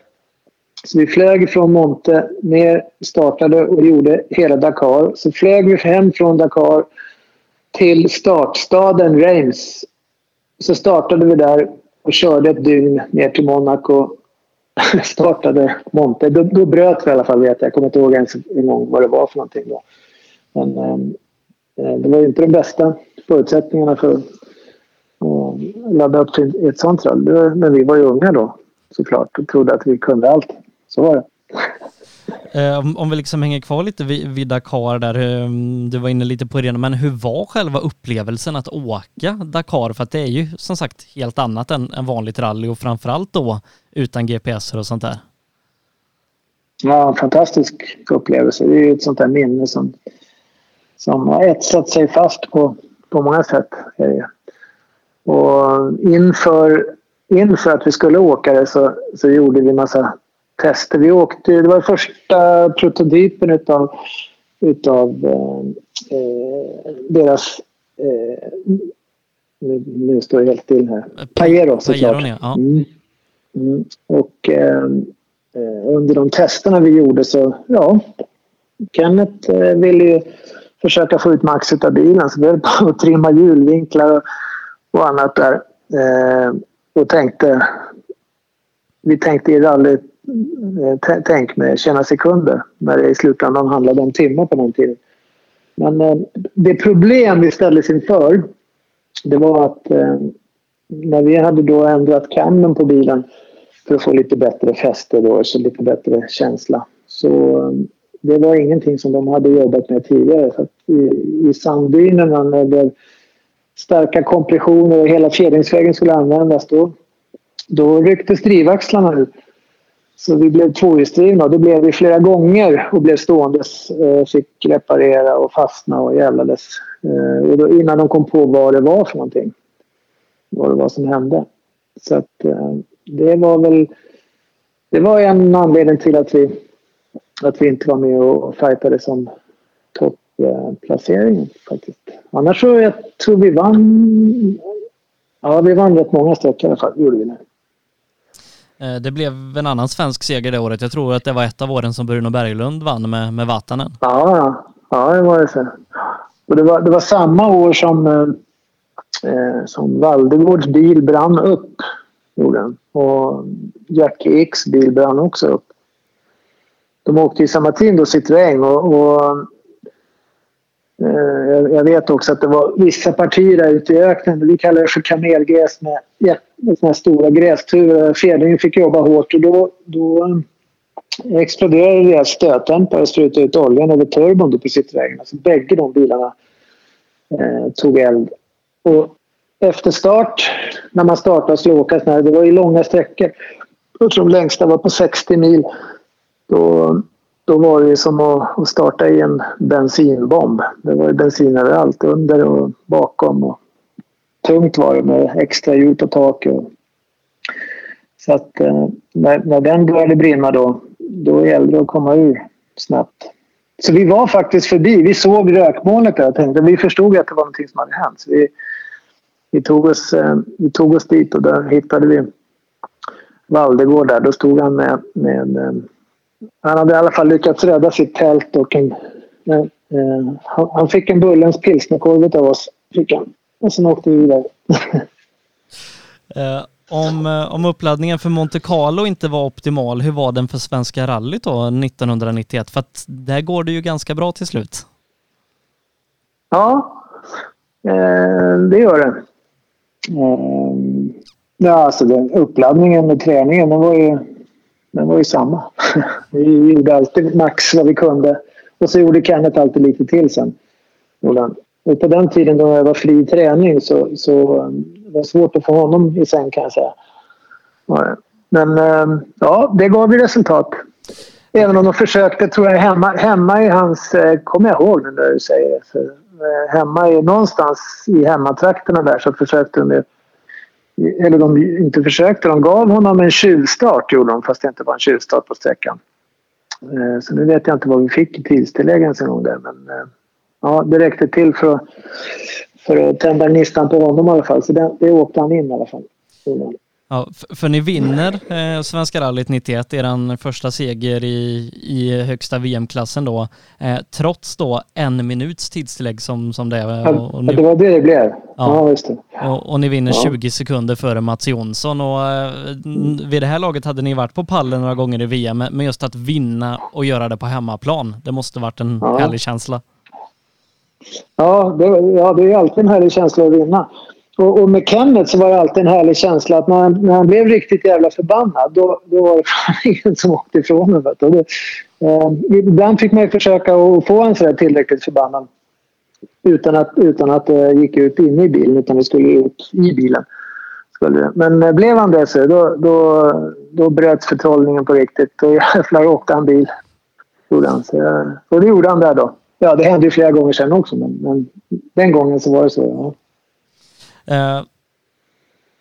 Så vi flög från Monte ner, startade och gjorde hela Dakar. Så flög vi hem från Dakar till startstaden Reims. Så startade vi där och körde ett dygn ner till Monaco. startade Monte. Då, då bröt vi i alla fall vet jag. Jag kommer inte ihåg ens en gång vad det var för någonting då. Men ehm, eh, det var ju inte de bästa förutsättningarna för och ladda upp till ett sånt rally. Men vi var ju unga då såklart och trodde att vi kunde allt. Så var det. Eh, om vi liksom hänger kvar lite vid, Dakar där, eh, du var inne lite på det, men hur var själva upplevelsen att åka Dakar? För att det är ju som sagt helt annat än, än vanligt rally och framförallt då utan GPS och sånt där. Ja, en fantastisk upplevelse. Det är ju ett sånt där minne som, som har etsat sig fast på, på många sätt. Är det. Och inför, inför att vi skulle åka det så, så gjorde vi massa tester. Vi åkte, det var första prototypen utav, utav eh, eh, deras... Eh, nu, nu, står det helt still här. Pajero såklart. Ja. Mm. Mm. Och eh, eh, under de testerna vi gjorde så, ja, Kenneth eh, ville ju försöka få ut max av bilen så vi höll på att trimma hjulvinklar och och annat där. Eh, och tänkte... Vi tänkte i rally eh, tänk med tjäna sekunder när det i slutändan handlade om timmar på den tiden. Men eh, det problem vi ställdes inför det var att eh, när vi hade då ändrat kammen på bilen för att få lite bättre fäste då, så lite bättre känsla. Så eh, det var ingenting som de hade jobbat med tidigare. Så i, I sanddynerna när det starka kompressioner och hela fjädringsvägen skulle användas då, då rycktes drivaxlarna ut. Så vi blev tvåhjulsdrivna och det blev vi flera gånger och blev ståendes. Eh, fick reparera och fastna och jävlades. Eh, och då, innan de kom på vad det var för någonting. Vad det var som hände. Så att eh, det var väl... Det var en anledning till att vi, att vi inte var med och fightade som topplaceringen faktiskt. Annars så jag tror vi vann... Ja, vi vann rätt många streck i alla fall. gjorde vi nu. Eh, det blev en annan svensk seger det året. Jag tror att det var ett av åren som Bruno Berglund vann med, med Vatanen. Ja, ja, det var det så. Och det var, det var samma år som, eh, som Valdegårds bil brann upp. Gjorde. Och Jackie X bil brann också upp. De åkte i samma team då, Citroën. Och, och Eh, Eh, jag vet också att det var vissa partier där ute i öknen, vi kallar det för kamelgräs med såna stora grästuvor. Fjädringen fick jobba hårt och då, då eh, exploderade deras stötdämpare och sprutade ut oljan över turbon på sittvägen. Alltså bägge de bilarna eh, tog eld. Och efter start, när man startade och skulle åka, det var ju långa sträckor. Jag tror de längsta var på 60 mil. Då, då var det som att, starta i en bensinbomb. Det var ju bensin överallt, under och bakom. Och tungt var det med extra hjul på taket. Så att eh, när, när den började brinna då, då gällde det att komma ur snabbt. Så vi var faktiskt förbi. Vi såg rökmolnet där och tänkte, vi förstod att det var någonting som hade hänt. Så vi, vi, tog oss, eh, vi tog oss dit och där hittade vi Valdegård där. Då stod han med, med eh, han hade i alla fall lyckats rädda sitt tält och en, en, en han fick en Bullens pilsnerkorv av oss. Fick han. Och sen åkte vi vidare. uh, om, om uppladdningen för Monte Carlo inte var optimal, hur var den för Svenska rallyt då 1991? För att där går det ju ganska bra till slut. Ja, eh, det gör det. Eh, ja, alltså den uppladdningen med träningen, den var ju, den var ju samma. vi gjorde alltid max vad vi kunde. Och så gjorde Kenneth alltid lite till sen. Och på den tiden då jag var fri träning så, så um, det var svårt att få honom i säng kan jag säga. Men um, ja, det gav ju resultat. Även om de försökte, tror jag, hemma, hemma i hans... Eh, kommer jag ihåg nu när du säger det. För, eh, hemma i, någonstans i hemmatrakterna där så försökte de eller de inte försökte, de gav honom en tjuvstart gjorde de fast det inte var en tjuvstart på sträckan. Eh, så nu vet jag inte vad vi fick i tidstillägg ens en gång där men eh, ja, det räckte till för att, för att tända gnistan på honom i alla fall. Så det, det åkte han in i alla fall. Ja, för, för ni vinner eh, Svenska rallyt 91, er första seger i, i högsta VM-klassen då, eh, trots då en minuts tidstillägg som, som det är. Och, och ni, det var det det blev. Ja, ja just det. Och, och ni vinner ja. 20 sekunder före Mats Jonsson och eh, vid det här laget hade ni varit på pallen några gånger i VM, men just att vinna och göra det på hemmaplan, det måste varit en ja. härlig känsla. Ja det, ja, det är alltid en härlig känsla att vinna. Och, och med Kenneth så var det alltid en härlig känsla att när han, när han blev riktigt jävla förbannad då, då var det ingen som åkte ifrån honom. Det, eh, ibland fick man ju försöka att få en sådär tillräckligt förbannad utan att, utan att det gick ut inne i bilen utan det skulle ut i bilen. Men eh, blev han det så då, då, då bröts förtrollningen på riktigt Då jävlar åkte han bil. Gjorde han. Så, eh, och det gjorde han där då. Ja, det hände ju flera gånger sen också men, men den gången så var det så. Ja. Eh,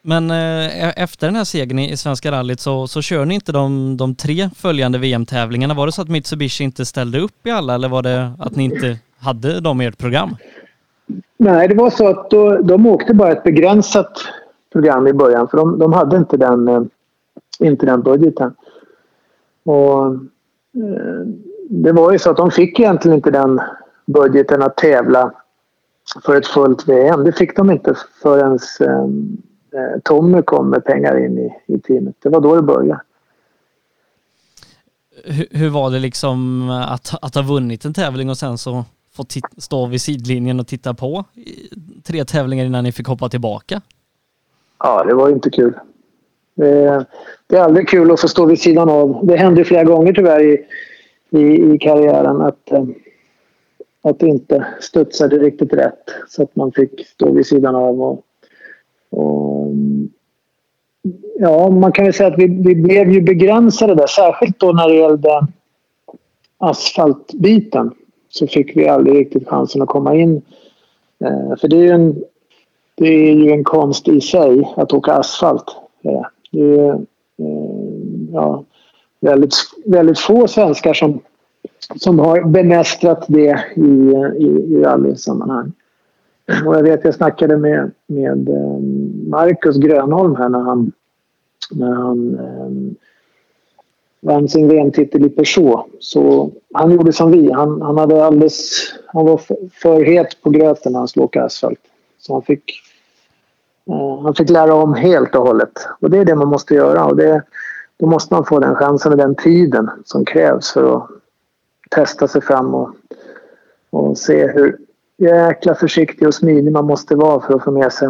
men eh, e-, efter den här segern i Svenska rallyt så, så kör ni inte de, de tre följande VM-tävlingarna. Var det så att Mitsubishi inte ställde upp i alla eller var det att ni inte hade dem i ert program? Nej, det var så att då, de åkte bara ett begränsat program i början för de, de hade inte den, eh, inte den budgeten. Och, det var ju så att de fick egentligen inte den budgeten att tävla för ett fullt VM. Det fick de inte förrän ehm, eh, Tommy kom med pengar in i, i teamet. Det var då det började. Hur, hur var det liksom att, att ha vunnit en tävling och sen så få stå vid sidlinjen och titta på tre tävlingar innan ni fick hoppa tillbaka? Ja, det var inte kul. Det, det är aldrig kul att få stå vid sidan av. Det hände flera gånger tyvärr i, i, i karriären att eh, att det inte studsade riktigt rätt så att man fick stå vid sidan av. Och, och ja, man kan ju säga att vi, vi blev ju begränsade där, särskilt då när det gällde asfaltbiten så fick vi aldrig riktigt chansen att komma in. Eh, för det är ju en, det är ju en konst i sig att åka asfalt. Eh, det är eh, ja, väldigt, väldigt få svenskar som som har bemästrat det i, i, i rallysammanhang. Och jag vet, jag snackade med, med ehm, Marcus Grönholm här när han, när han eh, vann sin VM-titel i Peugeot. Så han gjorde som vi. Han, han, hade alldeles, han var för, het på gröten när han skulle åka asfalt. Så han fick, eh, han fick lära om helt och hållet. Och det är det man måste göra. Och det, då måste man få den chansen och den tiden som krävs för att testa sig fram och, och se hur jäkla försiktig och smidig man måste vara för att få med sig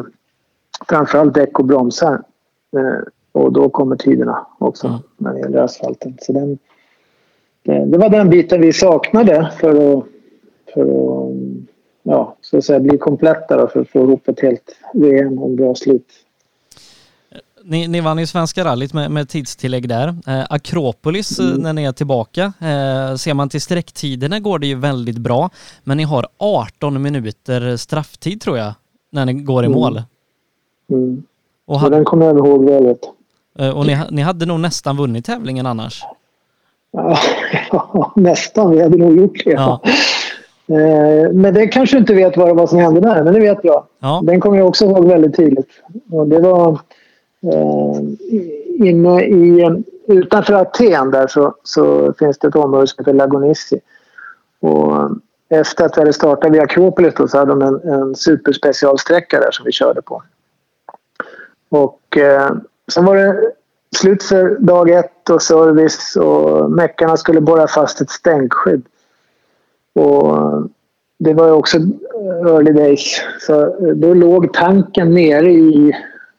framförallt däck och bromsar. Eh, och då kommer tiderna också mm. när det gäller asfalten. Så den, det, det var den biten vi saknade för att, för att, ja, så att säga, bli kompletta då, för att få ihop ett helt VM och en bra slut. Ni, ni vann ju Svenska rallyt med, med tidstillägg där. Eh, Akropolis eh, Mm. när ni är tillbaka. Eh, ser man till sträcktiderna går det ju väldigt bra. Men ni har 18 minuter strafftid tror jag när ni går i Mm. mål. Mm. Och, hade, den kommer jag ihåg väl. vet du. eh, och ni, ni hade nog nästan vunnit tävlingen annars. Ja, nästan. Vi hade nog gjort det. Ja. Eh, Men det kanske inte vet vad det var som hände där, men det vet jag. Ja, Den kommer jag också ihåg väldigt tydligt. Och det var Eh, inne i, utanför Aten där så, så finns det ett område som heter Lagonissi. Och efter att vi hade startat vid Akropolis då, så hade de en, en superspecialsträcka där som vi körde på. Och eh, sen var det slut för dag ett och service och meckarna skulle borra fast ett stänkskydd. Och det var ju också early days. Så då låg tanken nere i,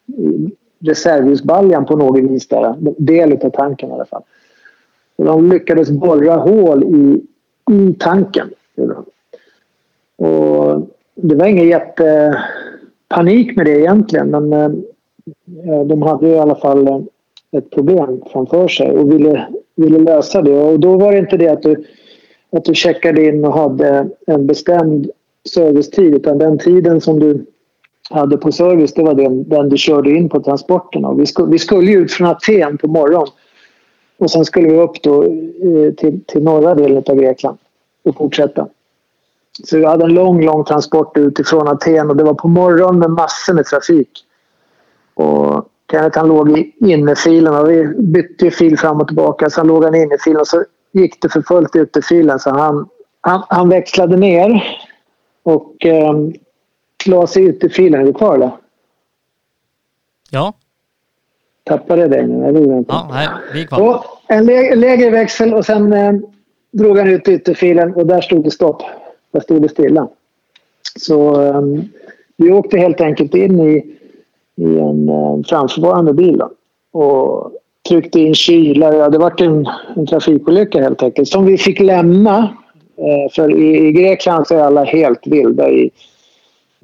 i reservljusbaljan på något vis. Där. Del av tanken i alla fall. Och de lyckades borra hål i, i tanken. Och det var ingen jättepanik med det egentligen. Men eh, de hade i alla fall eh, ett problem framför sig och ville, ville lösa det. Och då var det inte det att du att du checkade in och hade en bestämd servicetid utan den tiden som du hade på service det var den, den du körde in på transporterna. Vi, skulle, vi skulle ju ut från Aten på morgonen och sen skulle vi upp då eh, till, till norra delen av Grekland och fortsätta. Så vi hade en lång, lång transport utifrån Aten och det var på morgonen med massor med trafik. Och Kenneth han låg i innerfilen och vi bytte ju fil fram och tillbaka. Sen låg han i innerfilen och så gick det för fullt i utefilen så han, han, han växlade ner och eh, la sig i utefilen. Är du kvar eller? ja, Tappade dig nu? Jag gjorde inte. ja nej, vi är kvar. Och en lä- lägre växel och sen eh, drog han ut ytterfilen och där stod det stopp. Där stod det stilla. Så eh, vi åkte helt enkelt in i, i en eh, framförvarande bil då, och tryckte in kylar. Ja, det var en, en trafikolycka helt enkelt som vi fick lämna. Eh, för i, i Grekland så är alla helt vilda i,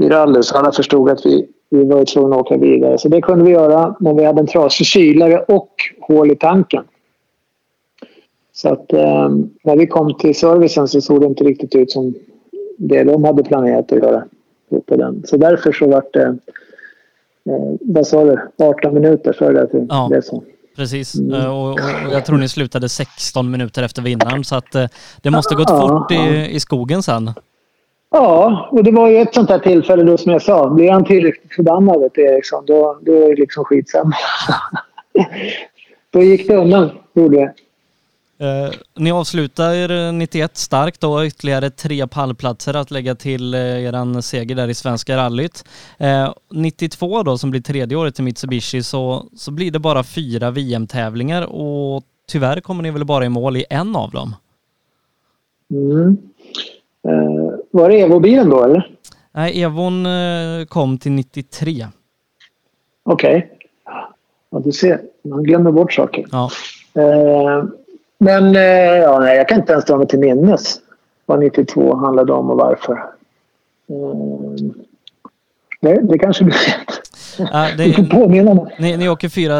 i rally så alla förstod att vi, vi var tvungna att åka vidare. Så det kunde vi göra, men vi hade en trasig kylare och hål i tanken. Så att eh, när vi kom till servicen så såg det inte riktigt ut som det de hade planerat att göra. På den. Så därför så vart det, eh, vad sa du, 18 minuter före det Ja. blev så. Precis, Mm. Eh, och, och, jag tror ni slutade 16 minuter efter vinnaren så att eh, det måste gått Ja, fort i, i skogen sen. Ja, och det var ju ett sånt här tillfälle då som jag sa. Blir han tillräckligt förbannad du, Eriksson, då, då är det liksom skitsamma. då gick det undan, gjorde det. Eh, ni avslutar eh, 91 starkt då, ytterligare tre pallplatser att lägga till eh, eran seger där i Svenska rallyt. Eh, 92 då, som blir tredje året i Mitsubishi, så, så blir det bara fyra VM-tävlingar och tyvärr kommer ni väl bara i mål i en av dem. Mm. Eh, var det Evo-bilen då, eller? Nej, Evon eh, kom till 93. Okej. Ja, du ser. Man glömmer bort saker. Ja. Eh, men eh, ja, nej, jag kan inte ens dra mig till minnes vad 92 handlade om och varför. Eh, det, det kanske du vet. Ja, det, påminna ni, ni åker fyra,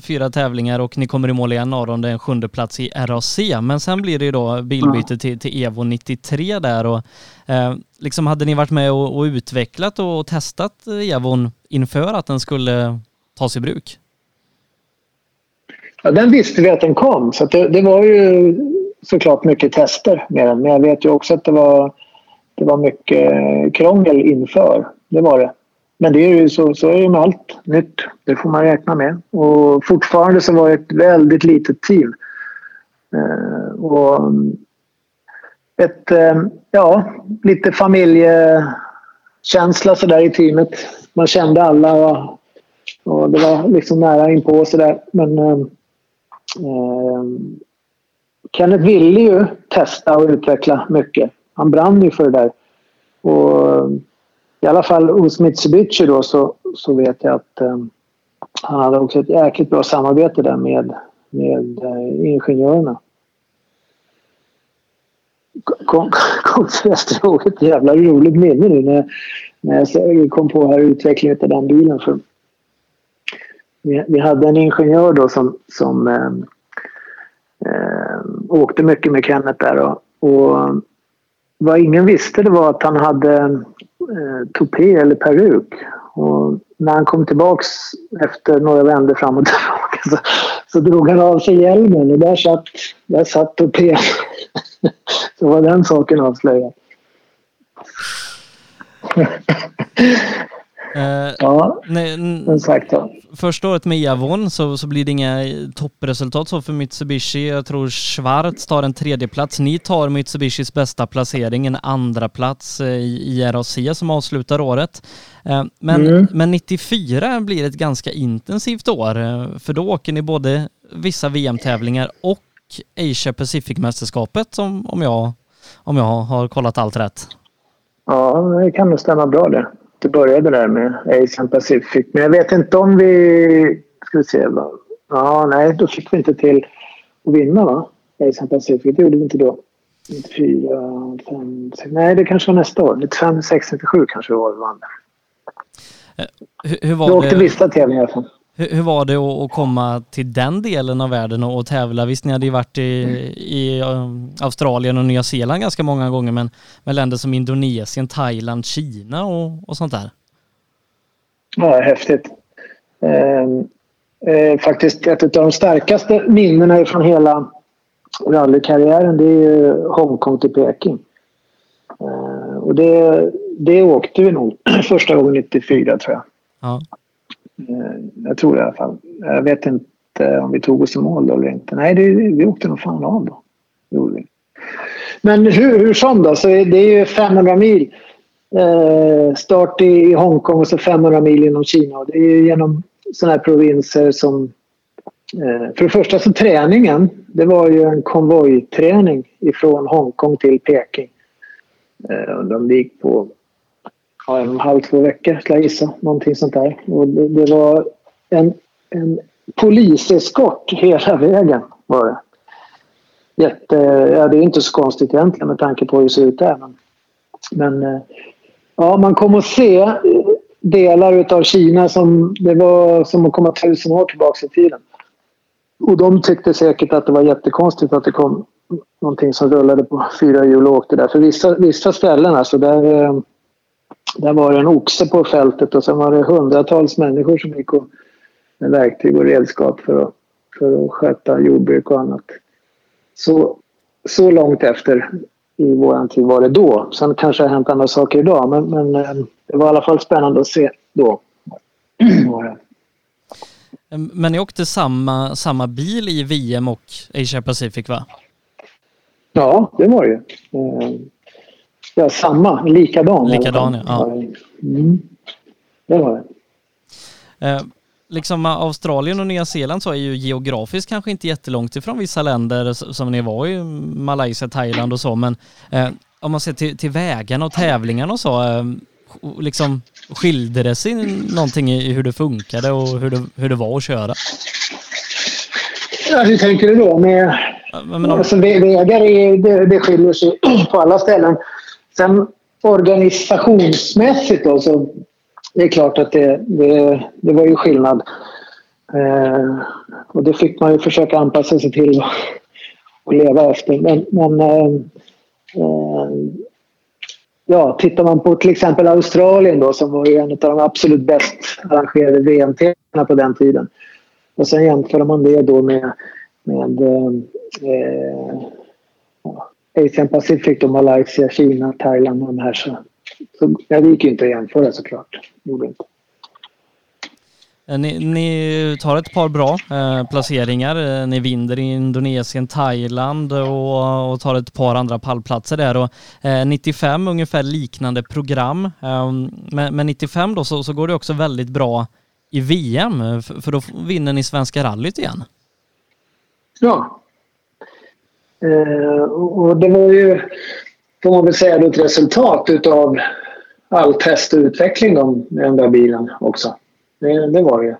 fyra tävlingar och ni kommer i mål i en av dem, det är en sjunde plats i RAC. Men sen blir det ju då bilbyte till, till Evo 93 där och eh, liksom hade ni varit med och, och utvecklat och testat Evon inför att den skulle tas i bruk? Ja, den visste vi att den kom, så det, det var ju såklart mycket tester med den. Men jag vet ju också att det var, det var mycket krångel inför. Det var det. Men det är ju så, så är det med allt nytt. Det får man räkna med. Och fortfarande så var det ett väldigt litet team. Eh, och mm, ett, eh, ja, lite familjekänsla sådär i teamet. Man kände alla och, och det var liksom nära inpå sådär. Men eh, eh, Kenneth ville ju testa och utveckla mycket. Han brann ju för det där. Och i alla fall hos Mitsubishi då så, så vet jag att eh, han hade också ett jäkligt bra samarbete där med, med eh, ingenjörerna. kom, kom förresten ihåg ett jävla roligt minne nu när, när jag kom på här utvecklingen av den bilen. För vi, vi hade en ingenjör då som, som eh, eh, åkte mycket med Kenneth där. Och, och vad ingen visste det var att han hade Eh, tupé eller peruk. Och när han kom tillbaks efter några vändor fram och tillbaka så, så drog han av sig hjälmen och där satt, där satt tupén. så var den saken avslöjad. Eh, Ja, som sagt ja. första året med Javon så, så blir det inga toppresultat så för Mitsubishi. Jag tror Schwarz tar en tredje plats. Ni tar Mitsubishis bästa placering, en andra plats eh, i IRAC som avslutar året. Eh, Men, Mm. men 94 blir ett ganska intensivt år eh, för då åker ni både vissa VM-tävlingar och Asia Pacific-mästerskapet om, om, jag, om jag har kollat allt rätt. Ja, det kan nog stämma bra det. Det började där med Asian Pacific. Men jag vet inte om vi... Ska vi se. Va? Ja, nej, då fick vi inte till att vinna va? Asian Pacific. Det gjorde vi inte då. 94, 5, 6. Nej, det kanske var nästa år. 95, 6, 97 kanske det var vi vann. Hur, hur, var åkte det, vissa tävlingar i alla fall. Hur, hur var det att, att komma till den delen av världen och, och tävla? Visst, ni hade ju varit i, i um, Australien och Nya Zeeland ganska många gånger, men med länder som Indonesien, Thailand, Kina och, och sånt där. Ja, häftigt. Eh, eh, faktiskt ett av de starkaste minnena från hela rallykarriären det är Hongkong till Peking. Eh, och det, det åkte vi nog första gången 94 tror jag. Ja. Eh, jag tror det i alla fall. Jag vet inte om vi tog oss i mål då eller inte. Nej, det, vi åkte nog fan av då. Det gjorde vi. Men hur, hur som då, så det är ju 500 mil eh, start i, Hongkong och så 500 mil inom Kina. Och det är ju genom sådana här provinser som... Eh, för det första så träningen, det var ju en konvojträning ifrån Hongkong till Peking. Eh, undrar om det gick på ja, en och en halv, två veckor skulle jag gissa. Någonting sånt där. Och det, det var en, en poliseskort hela vägen var det. Jätte, ja, det är inte så konstigt egentligen med tanke på hur det ser ut där. Men, men eh, ja, man kom att se eh, delar utav Kina som det var som att komma tusen år tillbaka i tiden. Och de tyckte säkert att det var jättekonstigt att det kom någonting som rullade på fyra hjul och åkte där. För vissa, vissa ställen alltså där, eh, där var det en oxe på fältet och sen var det hundratals människor som gick och, med verktyg och redskap för att, för att sköta jordbruk och annat. Så, så långt efter i våran tid var det då. Sen kanske det har hänt andra saker idag men, men eh, det var i alla fall spännande att se då. Men ni åkte samma, samma bil i VM och Asia Pacific va? Ja, det var det ju. Ja, samma. Likadan. Likadan, ja. Mm. Det var det. Eh, liksom eh, Australien och Nya Zeeland så är ju geografiskt kanske inte jättelångt ifrån vissa länder som ni var i, Malaysia, Thailand och så, men eh, om man ser till, till vägarna och tävlingarna och så, eh, liksom skilde det sig någonting i hur det funkade och hur det, hur det var att köra? Ja, hur tänker du då? Med, Men om, alltså, vä- vägar är, det, det skiljer sig på alla ställen. Sen organisationsmässigt då, så det är klart att det, det, det var ju skillnad. Eh, och det fick man ju försöka anpassa sig till och, och leva efter. Men, men eh, eh, ja, tittar man på till exempel Australien då som var ju en av de absolut bäst arrangerade VM-tävlingarna på den tiden. Och sen jämför man det då med, med eh, eh ja, Asian Pacific, då, Malaysia, Kina, Thailand och de här. Så, så ja, det gick ju inte att jämföra såklart. Gjorde inte. eh, ni, ni tar ett par bra eh, placeringar. Eh, Ni vinner i Indonesien, Thailand och, och tar ett par andra pallplatser där. Och, eh, 95 ungefär liknande program. Eh, men, men 95 då så, så går det också väldigt bra i VM eh, för, för då vinner ni Svenska rallyt igen. Ja. Eh, och det var ju, får man väl säga, ett resultat utav all test och utveckling om den där bilen också. Det, det var det ju.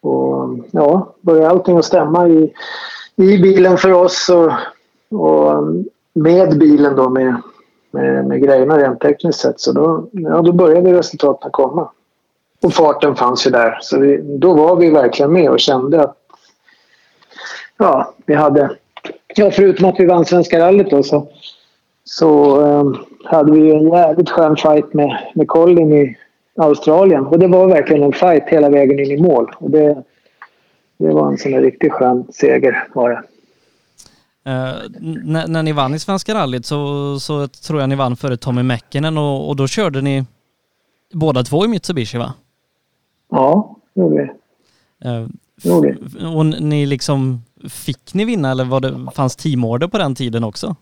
Och ja, började allting att stämma i, i bilen för oss och, och med bilen då med, med, med grejerna rent tekniskt sett. Så då, ja, då började resultaten komma. Och farten fanns ju där. Så vi, då var vi verkligen med och kände att ja, vi hade... Ja, förutom att vi vann Svenska rallyt då så, så um, hade vi en jävligt skön fight med, med Colin i Australien. Och det var verkligen en fight hela vägen in i mål. Och det, det var en sån där riktigt skön seger var det. Uh, när, när ni vann i Svenska rallyt så, så tror jag ni vann före Tommy Mäkinen och, och då körde ni båda två i Mitsubishi va? Ja, det gjorde vi. Uh, och ni liksom, fick ni vinna eller var det, fanns teamorder på den tiden också?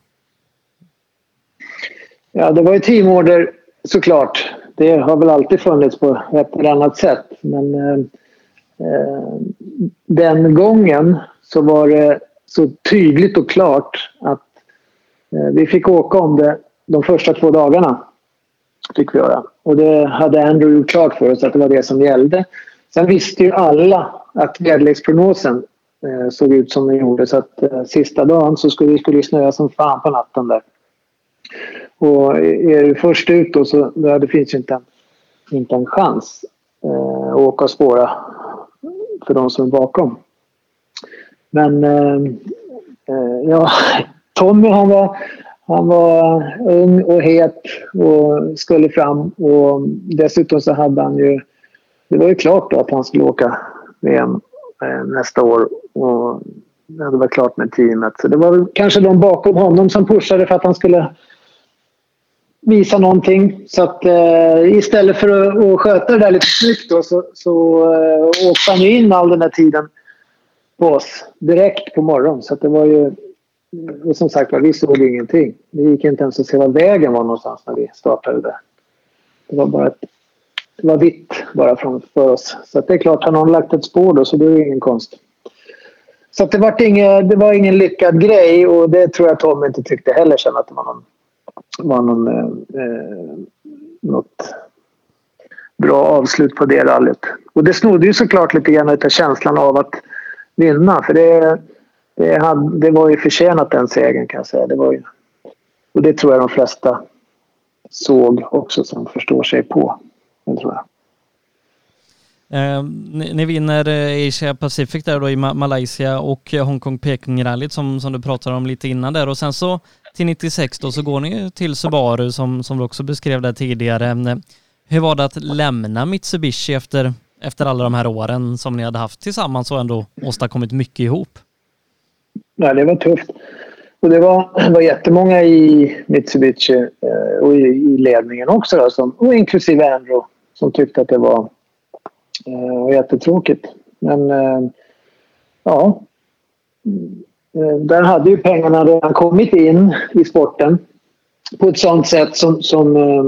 Ja, det var ju teamorder såklart. Det har väl alltid funnits på ett eller annat sätt. Men eh, eh, den gången så var det så tydligt och klart att eh, vi fick åka om det de första två dagarna. Fick vi göra. Och det hade Andrew gjort klart för oss att det var det som gällde. Sen visste ju alla att väderleksprognosen Eh, såg ut som den gjorde så att eh, sista dagen så skulle det skulle snöa som fan på natten där. Och är du först ut då så ja, det finns ju inte en, inte en chans eh, att åka och spåra för de som är bakom. Men eh, eh, ja, Tommy han var, han var ung och het och skulle fram och dessutom så hade han ju... Det var ju klart då att han skulle åka VM eh, nästa år och det var klart med teamet. Så det var kanske de bakom honom som pushade för att han skulle visa någonting. Så att eh, istället för att, att sköta det där lite snyggt då, så, så eh, åkte han in all den här tiden på oss direkt på morgonen. Så att det var ju... Och som sagt vi såg ingenting. Det gick inte ens att se var vägen var någonstans när vi startade där. Det var bara ett, det var vitt bara framför oss. Så att det är klart, har någon lagt ett spår då så det är ingen konst. Så att det, var ingen, det var ingen lyckad grej och det tror jag Tom inte tyckte heller sen att det var någon var någon, eh, eh, något bra avslut på det rallyt. Och det snodde ju såklart lite grann av känslan av att vinna. För det, det, hade, det var ju förtjänat den segern kan jag säga. Det var ju, och det tror jag de flesta såg också som förstår sig på. Det tror jag. Eh, ni, ni, vinner eh, Asia Pacific där då i Ma Malaysia och eh, Hongkong Peking-rallyt som, som du pratade om lite innan där och sen så till 96 då så går ni till Subaru som, som du också beskrev där tidigare. Eh, hur var det att lämna Mitsubishi efter, efter alla de här åren som ni hade haft tillsammans och ändå åstadkommit mycket ihop? Ja, det var tufft. Och det var, var jättemånga i Mitsubishi och i, i ledningen också då, som, och inklusive Andrew som tyckte att det var, eh, var jättetråkigt. Men eh, ja, eh, där hade ju pengarna redan kommit in i sporten på ett sånt sätt som, som eh,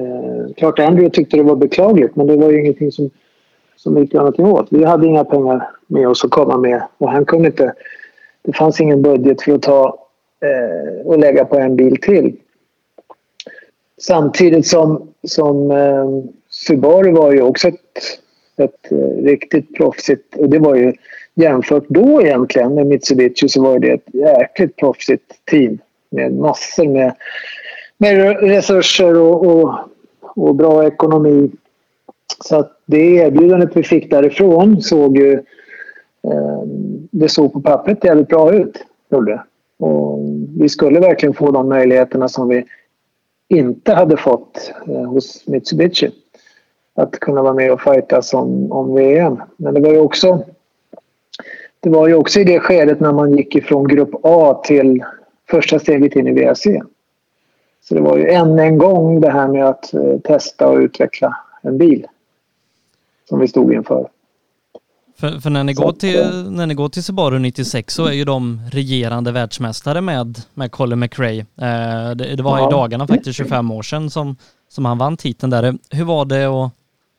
eh klart Andrew tyckte det var beklagligt men det var ju ingenting som, som gick att göra någonting åt. Vi hade inga pengar med oss att komma med och han kunde inte, det fanns ingen budget för att ta eh, och lägga på en bil till. Samtidigt som, som eh, Subaru var ju också ett, ett eh, riktigt proffsigt och det var ju jämfört då egentligen med Mitsubishi så var det ett jäkligt proffsigt team med massor med, med resurser och, och, och bra ekonomi. Så att det erbjudandet vi fick därifrån såg ju... Eh, det såg på pappret jävligt bra ut. Gjorde Och vi skulle verkligen få de möjligheterna som vi inte hade fått eh, hos Mitsubishi. Att kunna vara med och fightas om, om VM. Men det var ju också det var ju också i det skedet när man gick ifrån grupp A till första steget in i VRC. Så det var ju än en gång det här med att eh, testa och utveckla en bil som vi stod inför. För, för när, ni går till, eh, när ni går till Subaru 96 så är ju de regerande världsmästare med, med Colin McRae. Eh, det, det, var ja. i dagarna faktiskt 25 år sedan som, som han vann titeln där. Hur var det att,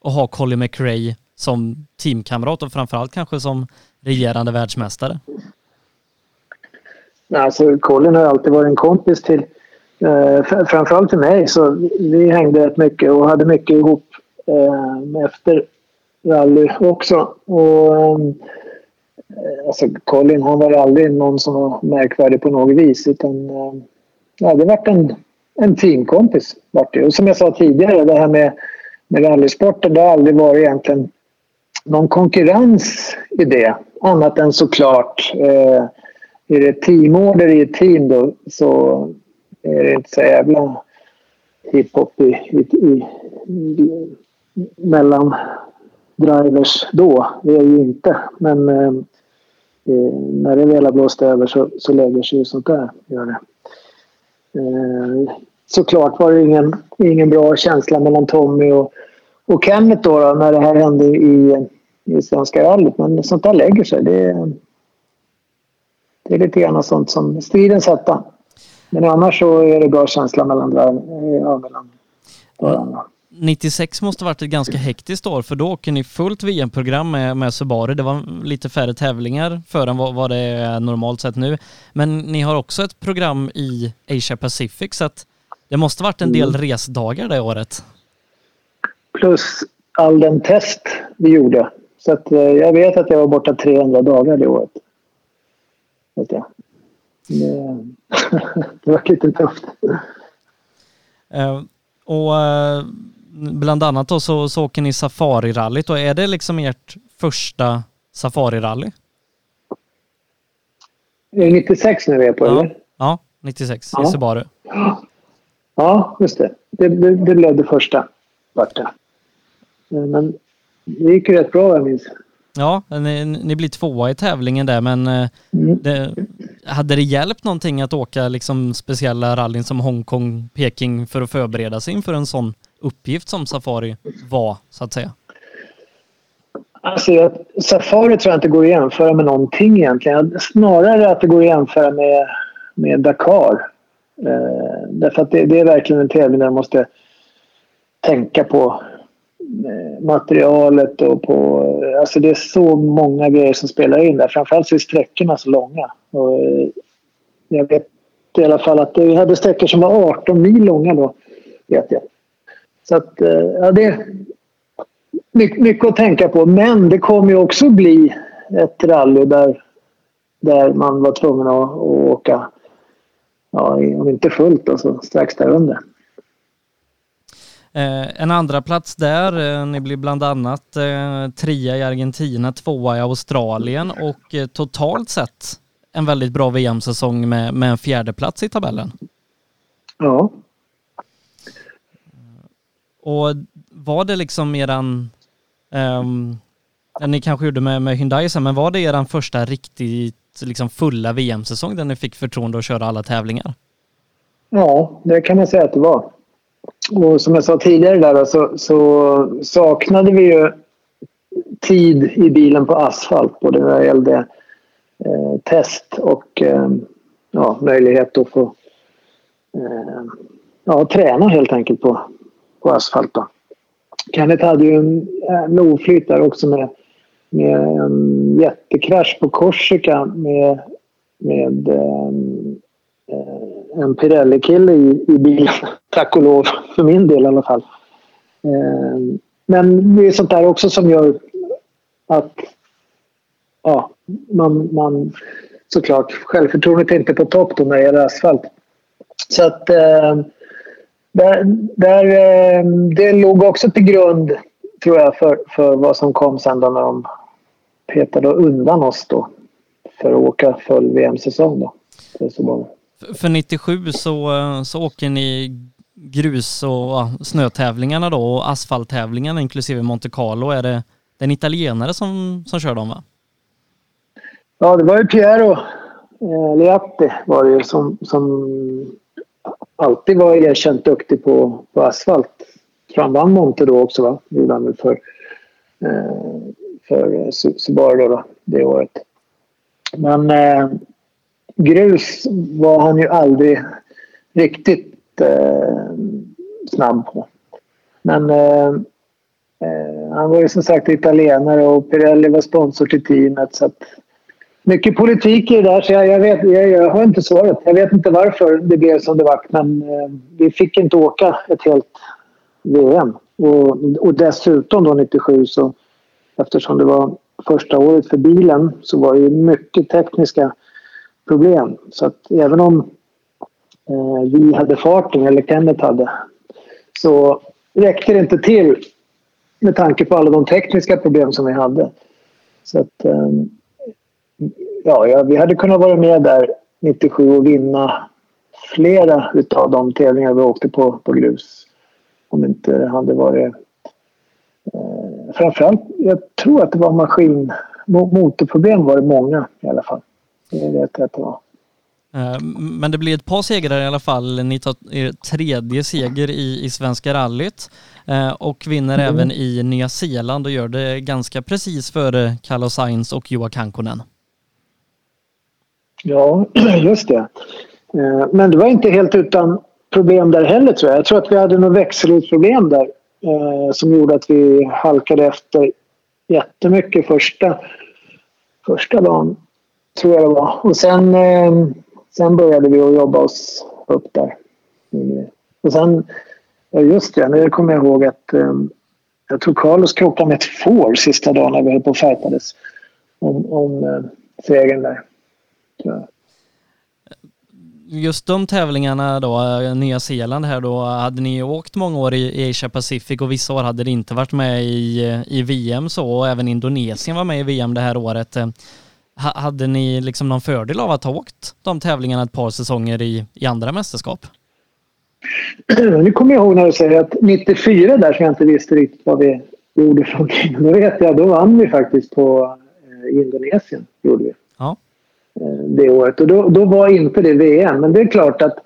att ha Colin McRae som teamkamrat och framförallt kanske som regerande världsmästare? Alltså, Colin har alltid varit en kompis till eh, framförallt till mig så vi hängde rätt mycket och hade mycket ihop eh, efter rally också. Och, eh, alltså, Colin han var aldrig någon som var märkvärdig på något vis utan eh, ja, det varit en, en teamkompis. Vart det. Och som jag sa tidigare, det här med, med rallysporten, det har aldrig varit egentligen någon konkurrens i det. Annat än såklart, eh, är det teamorder i ett team då så är det inte så jävla hiphop i, i, i, i, mellan drivers då. Det är ju inte. Men eh, eh, när det väl har blåst över så, så lägger sig ju sånt där. Gör det. Eh, såklart var det ingen, ingen bra känsla mellan Tommy och, och Kenneth då, då, när det här hände i, i Svenska rallyt. Men sånt där lägger sig. Det, det är lite grann sånt som stridens hetta. Men annars så är det bra känsla mellan, ja, mellan varandra. 96 måste ha varit ett ganska hektiskt år för då åker ni fullt VM-program med, med Subaru. Det var lite färre tävlingar för än vad, vad det är normalt sett nu. Men ni har också ett program i Asia Pacific så att det måste varit en del mm. resdagar det året. Plus all den test vi gjorde. Så att eh, jag vet att jag var borta 300 dagar det året. Vet jag. Det, det var lite tufft. Uh, och uh, bland annat då så, så åker ni Safarirallyt och är det liksom ert första Safarirally? Är det 96 nu vi är på ja. eller? Ja, 96 ja. i Subaru. Ja, just det. Det, det, det blev det första. Vart det. Men det gick ju rätt bra jag minns. Ja, ni, ni blir tvåa i tävlingen där men eh, mm. det, hade det hjälpt någonting att åka liksom speciella rallyn som Hongkong, Peking för att förbereda sig inför en sån uppgift som Safari var så att säga? Alltså, Safari tror jag inte går att jämföra med någonting egentligen. Snarare att det går att jämföra med, med Dakar. Eh, därför att det, det, är verkligen en tävling där man måste tänka på eh, materialet och på... Eh, alltså det är så många grejer som spelar in där. Framförallt så är sträckorna så långa. Och eh, jag vet i alla fall att vi hade sträckor som var 18 mil långa då. Vet jag. Så att, ja, det är mycket att tänka på. Men det kommer ju också bli ett rally där, där man var tvungen att, att åka, ja, om inte fullt, alltså strax därunder. Eh, en andra plats där, eh, ni blir bland annat eh, trea i Argentina, tvåa i Australien och eh, totalt sett en väldigt bra VM-säsong med, med en fjärde plats i tabellen. Ja, och var det liksom eran, Ja, ni kanske gjorde med, med Hyundai sen, men var det er första riktigt liksom fulla VM-säsong där ni fick förtroende att köra alla tävlingar? Ja, det kan man säga att det var. Och som jag sa tidigare där så, så saknade vi ju tid i bilen på asfalt både när det gällde eh, test och eh, ja, möjlighet att få eh, ja, träna helt enkelt på, på asfalt. Då. Kenneth hade ju en eh, jävla oflyt där också med, med en jättekrasch på Korsika med, med um, en Pirelli-kille i, i bilen. Tack och lov, för min del i alla fall. Um, men det är sånt där också som gör att ja, man, man såklart, självförtroendet är inte på topp då när det gäller asfalt. Så att eh, där, där, eh, det låg också till grund, tror jag, för, för vad som kom sen då när de petade undan oss då för att åka full VM-säsong då. För, för 97 så, så åker ni grus och snötävlingarna då och asfalttävlingarna inklusive Monte Carlo. Är det en italienare som, som kör dem va? Ja, det var ju Piero eh, Leatti var det ju som, som alltid var erkänt duktig på, på asfalt. Han vann Monte då också va? Det gjorde han väl för, eh, för eh, Subaru då, det året. Men eh, grus var han ju aldrig riktigt eh, snabb på. Men eh, eh han var ju som sagt italienare och Pirelli var sponsor till teamet så att mycket politik i det där, så jag, jag, vet, jag, jag, har inte svaret. Jag vet inte varför det blev som det var, men eh, vi fick inte åka ett helt VM. Och, och dessutom då 97 så eftersom det var första året för bilen så var det mycket tekniska problem. Så att även om eh, vi hade farten, eller Kenneth hade, så räckte det inte till med tanke på alla de tekniska problem som vi hade. Så att, eh, ja, ja, vi hade kunnat vara med där 97 och vinna flera utav de tävlingar vi åkte på, på grus. Om det inte hade varit... Eh, framförallt, jag tror att det var maskin... Motorproblem var det många i alla fall. Det vet jag att det var. Eh, men det blir ett par segrar i alla fall. Ni tar er tredje seger i, i Svenska rallyt eh, och vinner mm. även i Nya Zeeland och gör det ganska precis före Carlos Sainz och Joa Kankonen. Ja, just det. Eh, men det var inte helt utan problem där heller tror jag. Jag tror att vi hade något växelrotsproblem där Eh, som gjorde att vi halkade efter jättemycket första, första dagen, tror jag det var. Och sen eh, sen började vi att jobba oss upp där. Och sen, just det, nu kommer jag ihåg att eh, jag tror Carlos krockade med ett får sista dagen när vi höll på och fightades om, om eh, segern där. Så. Just de tävlingarna då, eh, Nya Zeeland här då, hade ni åkt många år i Asia Pacific och vissa år hade det inte varit med i, eh, i VM så och även Indonesien var med i VM det här året. Eh, hade ni liksom någon fördel av att ha åkt de tävlingarna ett par säsonger i, i andra mästerskap? Nu kommer jag ihåg när du säger att 94 där som jag inte visste riktigt vad vi gjorde från Då vet jag, då vann vi faktiskt på Indonesien. Gjorde vi. Eh, det året. Och då, då var inte det VM. Men det är klart att,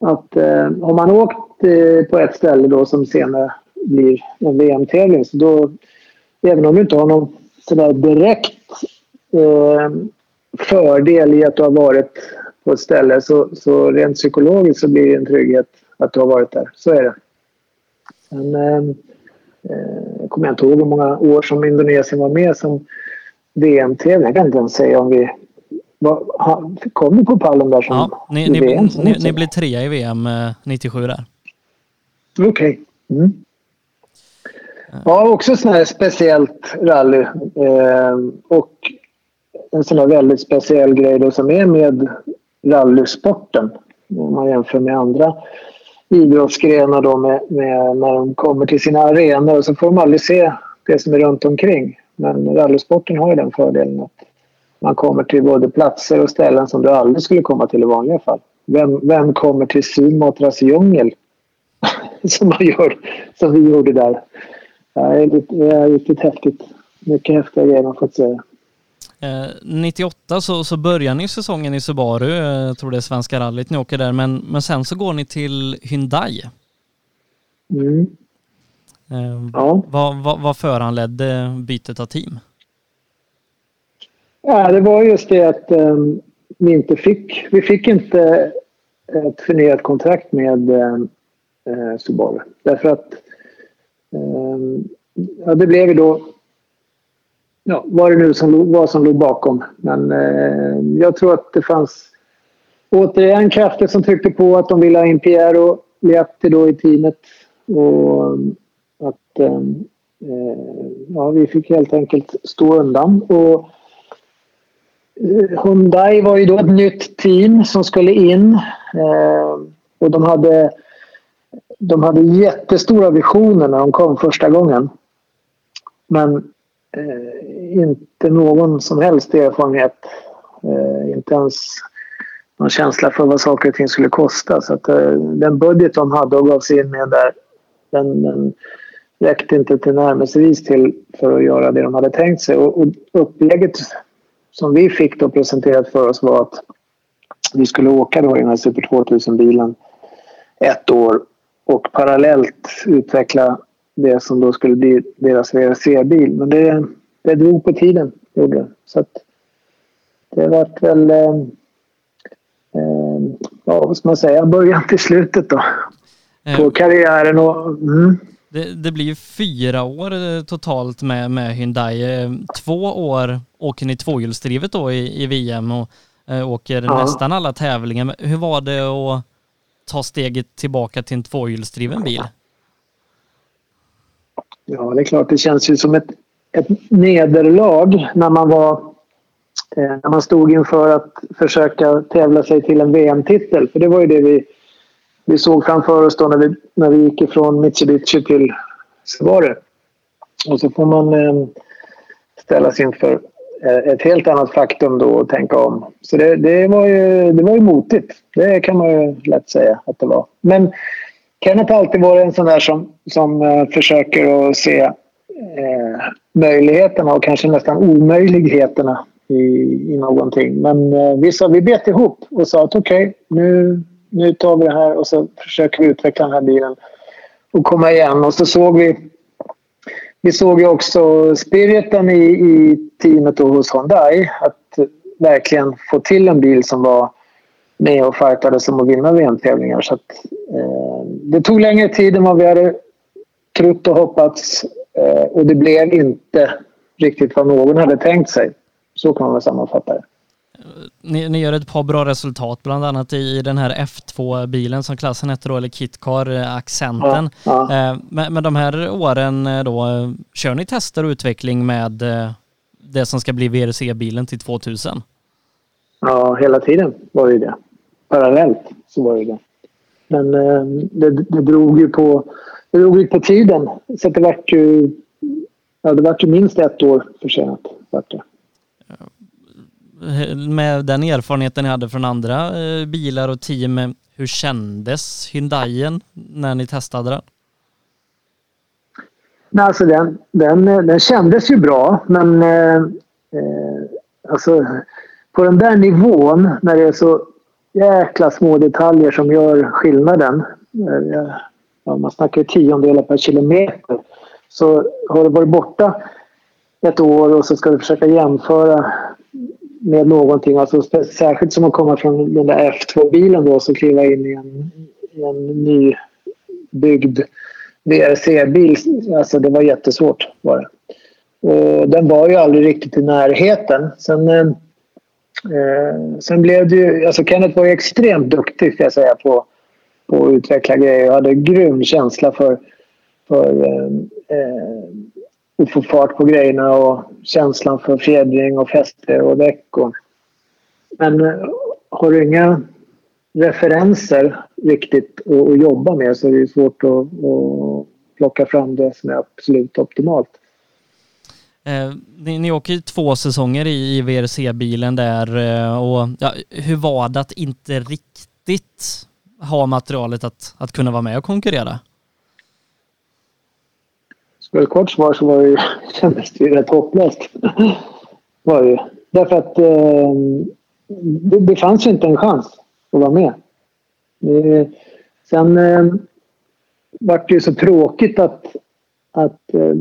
att eh, om man åkt eh, på ett ställe då som senare blir en VM-tävling så då, även om du inte har någon sådär direkt eh, fördel i att du har varit på ett ställe så, så rent psykologiskt så blir det en trygghet att du har varit där. Så är det. Sen eh, eh kommer jag inte ihåg hur många år som Indonesien var med som VM-tävling. Jag kan inte ens säga om vi kom vi på pallen där som ja, ni, ni, VM. Ni, ni blev trea i VM 97 eh, där. Okej. Okay. Mm. Ja, också sån här speciellt rally. Eh, och en sån här väldigt speciell grej då som är med rallysporten. Om man jämför med andra idrottsgrenar då med, med, när de kommer till sina arenor och så får de aldrig se det som är runt omkring. Men rallysporten har ju den fördelen att man kommer till både platser och ställen som du aldrig skulle komma till i vanliga fall. Vem, vem kommer till Sumatras djungel? som, man gör, som vi gjorde där. Det är, riktigt häftigt. Mycket häftiga grejer man fått se. 98 eh, så, så börjar ni säsongen i Subaru, jag tror det är Svenska rallyt ni åker där, men, men sen så går ni till Hyundai. Mm. Eh, ja. Vad, vad, vad föranledde bytet av team? Ja, det var just det att um, vi inte fick, vi fick inte eh, ett förnyat kontrakt med uh, Subaru. Därför att um, ja, det blev ju då ja, vad det nu som, vad som låg bakom. Men uh, jag tror att det fanns återigen krafter som tryckte på att de ville ha in Piero Liatti då i teamet. Och att ehm, eh, ja, vi fick helt enkelt stå undan. Och, Hyundai var ju då ett nytt team som skulle in. Eh, och de hade, de hade jättestora visioner när de kom första gången. Men eh, inte någon som helst erfarenhet. Eh, inte ens någon känsla för vad saker och ting skulle kosta. Så att, eh, den budget de hade och gav sig in med där, den, den räckte inte till närmelsevis till för att göra det de hade tänkt sig. Och, och upplägget som vi fick då presenterat för oss var att vi skulle åka då i den här Super 2000-bilen ett år och parallellt utveckla det som då skulle bli deras VRC-bil. Men det, det drog på tiden, gjorde det. Så att det vart väl... Eh, eh, ja, vad ska man säga? Början till slutet då. På eh, karriären och... Mm. Det, det, blir ju fyra år eh, totalt med, med Hyundai. Eh, två år åker ni tvåhjulsdrivet då i, i VM och äh, åker ja. nästan alla tävlingar. Hur var det att ta steget tillbaka till en tvåhjulsdriven bil? Ja, det är klart. Det känns ju som ett, ett nederlag när man var när man stod inför att försöka tävla sig till en VM-titel. För det var ju det vi, vi såg framför oss då när vi, när vi gick ifrån Mitsubishi till Subaru. Och så får man eh, ställas inför eh, ett helt annat faktum då och tänka om. Så det, det, var ju, det var ju motigt. Det kan man ju lätt säga att det var. Men Kenneth har alltid varit en sån där som, som eh, försöker att se eh, möjligheterna och kanske nästan omöjligheterna i, i någonting. Men eh, vi, sa, vi bet ihop och sa att okej, okay, nu, nu tar vi det här och så försöker vi utveckla den här bilen och komma igen. Och så såg vi vi såg ju också spiriten i, i teamet och hos Hyundai. Att verkligen få till en bil som var med och fightades om att vinna VM-tävlingar. Så att, eh, det tog längre tid än vad vi hade trott och hoppats. Eh, och det blev inte riktigt vad någon hade tänkt sig. Så kan man väl sammanfatta det. Ni, ni, gör ett par bra resultat, bland annat i den här F2-bilen som klassen heter då, eller Kitcar eh, Accenten. Ja, ja. Eh, men, men de här åren eh, då, kör ni tester och utveckling med det som ska bli VRC-bilen till 2000? Ja, hela tiden var det det. Parallellt så var det det. Men det, det drog ju på, det drog ju på tiden. Så det vart ju, ja, det vart ju minst ett år försenat. Vart det med den erfarenheten ni hade från andra eh, bilar och team, hur kändes Hyundaien när ni testade den? Nej, alltså den, den, eh, den kändes ju bra, men eh, eh, alltså, på den där nivån när det är så jäkla små detaljer som gör skillnaden. Eh, ja, man snackar tiondelar per kilometer. Så har du varit borta ett år och så ska du försöka jämföra med någonting. Alltså, särskilt som att komma från den där F2-bilen då och kliva in i en, i en nybyggd VRC-bil. Alltså det var jättesvårt. Var det. Och den var ju aldrig riktigt i närheten. Sen, eh, eh, sen blev det ju... Alltså Kenneth var ju extremt duktig ska jag säga på, på att utveckla grejer och hade grym känsla för, för eh, eh och få fart på grejerna och känslan för fjädring och fäste och däck. Men eh, har du inga referenser riktigt att, att jobba med så är det svårt att, att plocka fram det som är absolut optimalt. Eh, ni, ni åker ju två säsonger i, i VRC-bilen där eh, och ja, hur var det att inte riktigt ha materialet att, att kunna vara med och konkurrera? Ska det kort svar så var det ju, kändes det ju rätt hopplöst. var det Därför att eh, det, det fanns ju inte en chans att vara med. Eh, sen eh, var det ju så tråkigt att, att eh,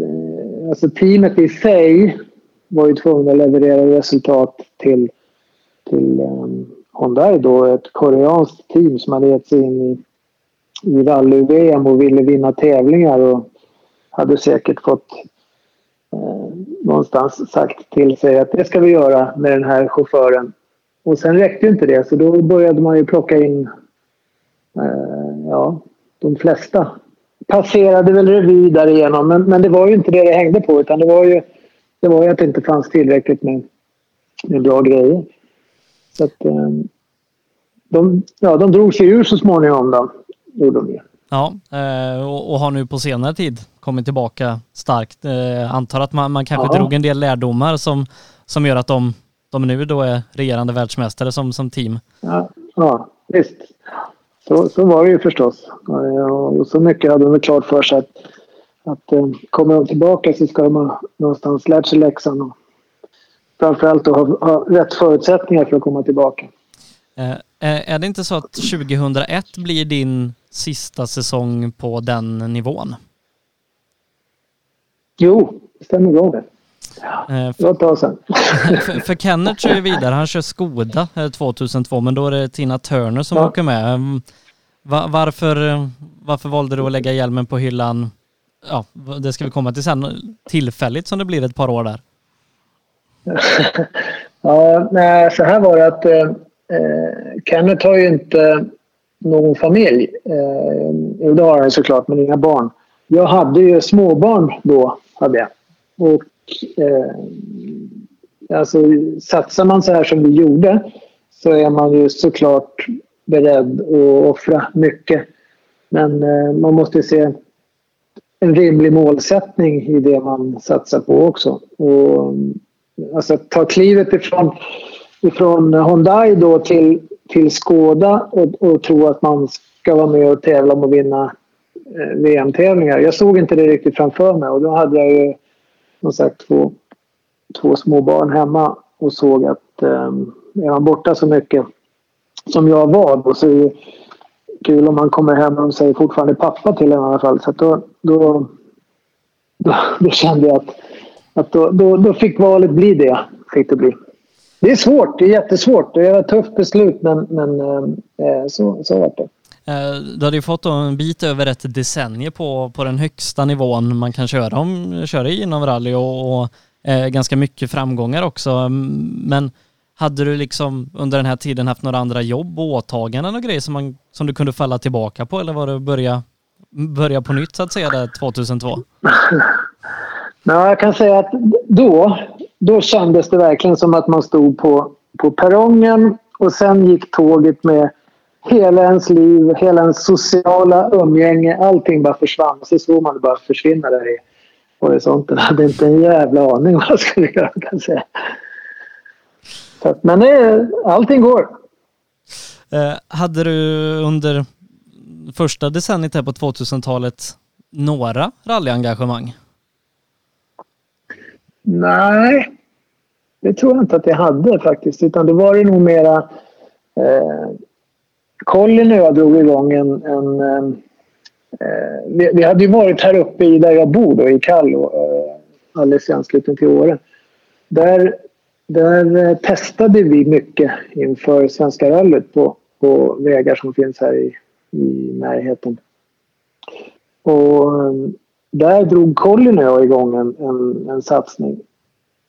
alltså teamet i sig var ju tvungna att leverera resultat till, till eh, Hyundai då, ett koreanskt team som hade gett sig in i, i rally-VM och ville vinna tävlingar. Och, hade säkert fått eh, någonstans sagt till sig att det ska vi göra med den här chauffören. Och sen räckte inte det så då började man ju plocka in eh, ja, de flesta. Passerade väl revy därigenom men, men det var ju inte det det hängde på utan det var ju, det var ju att det inte fanns tillräckligt med, med bra grejer. Så att, eh, de, ja, de drog sig ur så småningom då, gjorde de ju. Ja, eh, och har nu på senare tid kommit tillbaka starkt. Eh, antar att man, man kanske ja. drog en del lärdomar som, som gör att de, de nu då är regerande världsmästare som, som team. Ja, ja visst. Så, så var det ju förstås. Och så mycket hade de klart för sig att, att eh, kommer de tillbaka så ska de ha någonstans lärt sig läxan och framförallt ha, ha rätt förutsättningar för att komma tillbaka. Är det inte så att 2001 blir din sista säsong på den nivån? Jo, stämmer bra det. Ja, eh, det var ett tag sedan. för, för Kenneth kör ju vidare, han kör Skoda 2002 eh, men då är det Tina Turner som ja. åker med. Mm, varför, varför valde du att lägga hjälmen på hyllan? Ja, det ska vi komma till sen. Tillfälligt som det blir ett par år där. ja, nej, så här var det att eh, eh Kenneth har ju inte någon familj. Eh, jo, det har han såklart, men inga barn. Jag hade ju småbarn då, hade jag. Och eh, alltså, satsar man så här som vi gjorde så är man ju såklart beredd att offra mycket. Men eh, man måste se en rimlig målsättning i det man satsar på också. Och, alltså ta klivet ifrån, ifrån Hyundai då till, till Skoda och, och tro att man ska vara med och tävla om att vinna eh, VM-tävlingar. Jag såg inte det riktigt framför mig och då hade jag ju som sagt två, två små barn hemma och såg att eh, är man borta så mycket som jag var då så är det kul om man kommer hem och de säger fortfarande pappa till en i alla fall. Så då, då, då, då, kände jag att, att då, då, då fick valet bli det. Fick det bli. Det är svårt, det är jättesvårt. Det är ett tufft beslut men, men eh, så, så var det. Eh, du hade ju fått en bit över ett decennium på, på den högsta nivån man kan köra, om, köra inom rally och, och eh, ganska mycket framgångar också. Men hade du liksom under den här tiden haft några andra jobb och åtaganden och grejer som, man, som du kunde falla tillbaka på eller var det börja, börja på nytt så att säga där 2002? Nej, jag kan säga att då, då kändes det verkligen som att man stod på, på perrongen och sen gick tåget med hela ens liv, hela ens sociala umgänge, allting bara försvann. Och så såg man det bara försvinna där i horisonten. Jag hade inte en jävla aning vad jag skulle göra kan jag säga. Så, men det, allting går. Eh, hade du under första decenniet här på 2000-talet några rallyengagemang? Nej, det tror jag inte att jag hade faktiskt. Utan det var det nog mera... Eh, Colin och jag drog igång en... en eh, vi, vi, hade ju varit här uppe i där jag bor då, i Kallo, eh, alldeles i anslutning till Åre. Där där eh, testade vi mycket inför Svenska rallyt på, på vägar som finns här i, i närheten. Och eh, där drog Colin och jag igång en, en, en satsning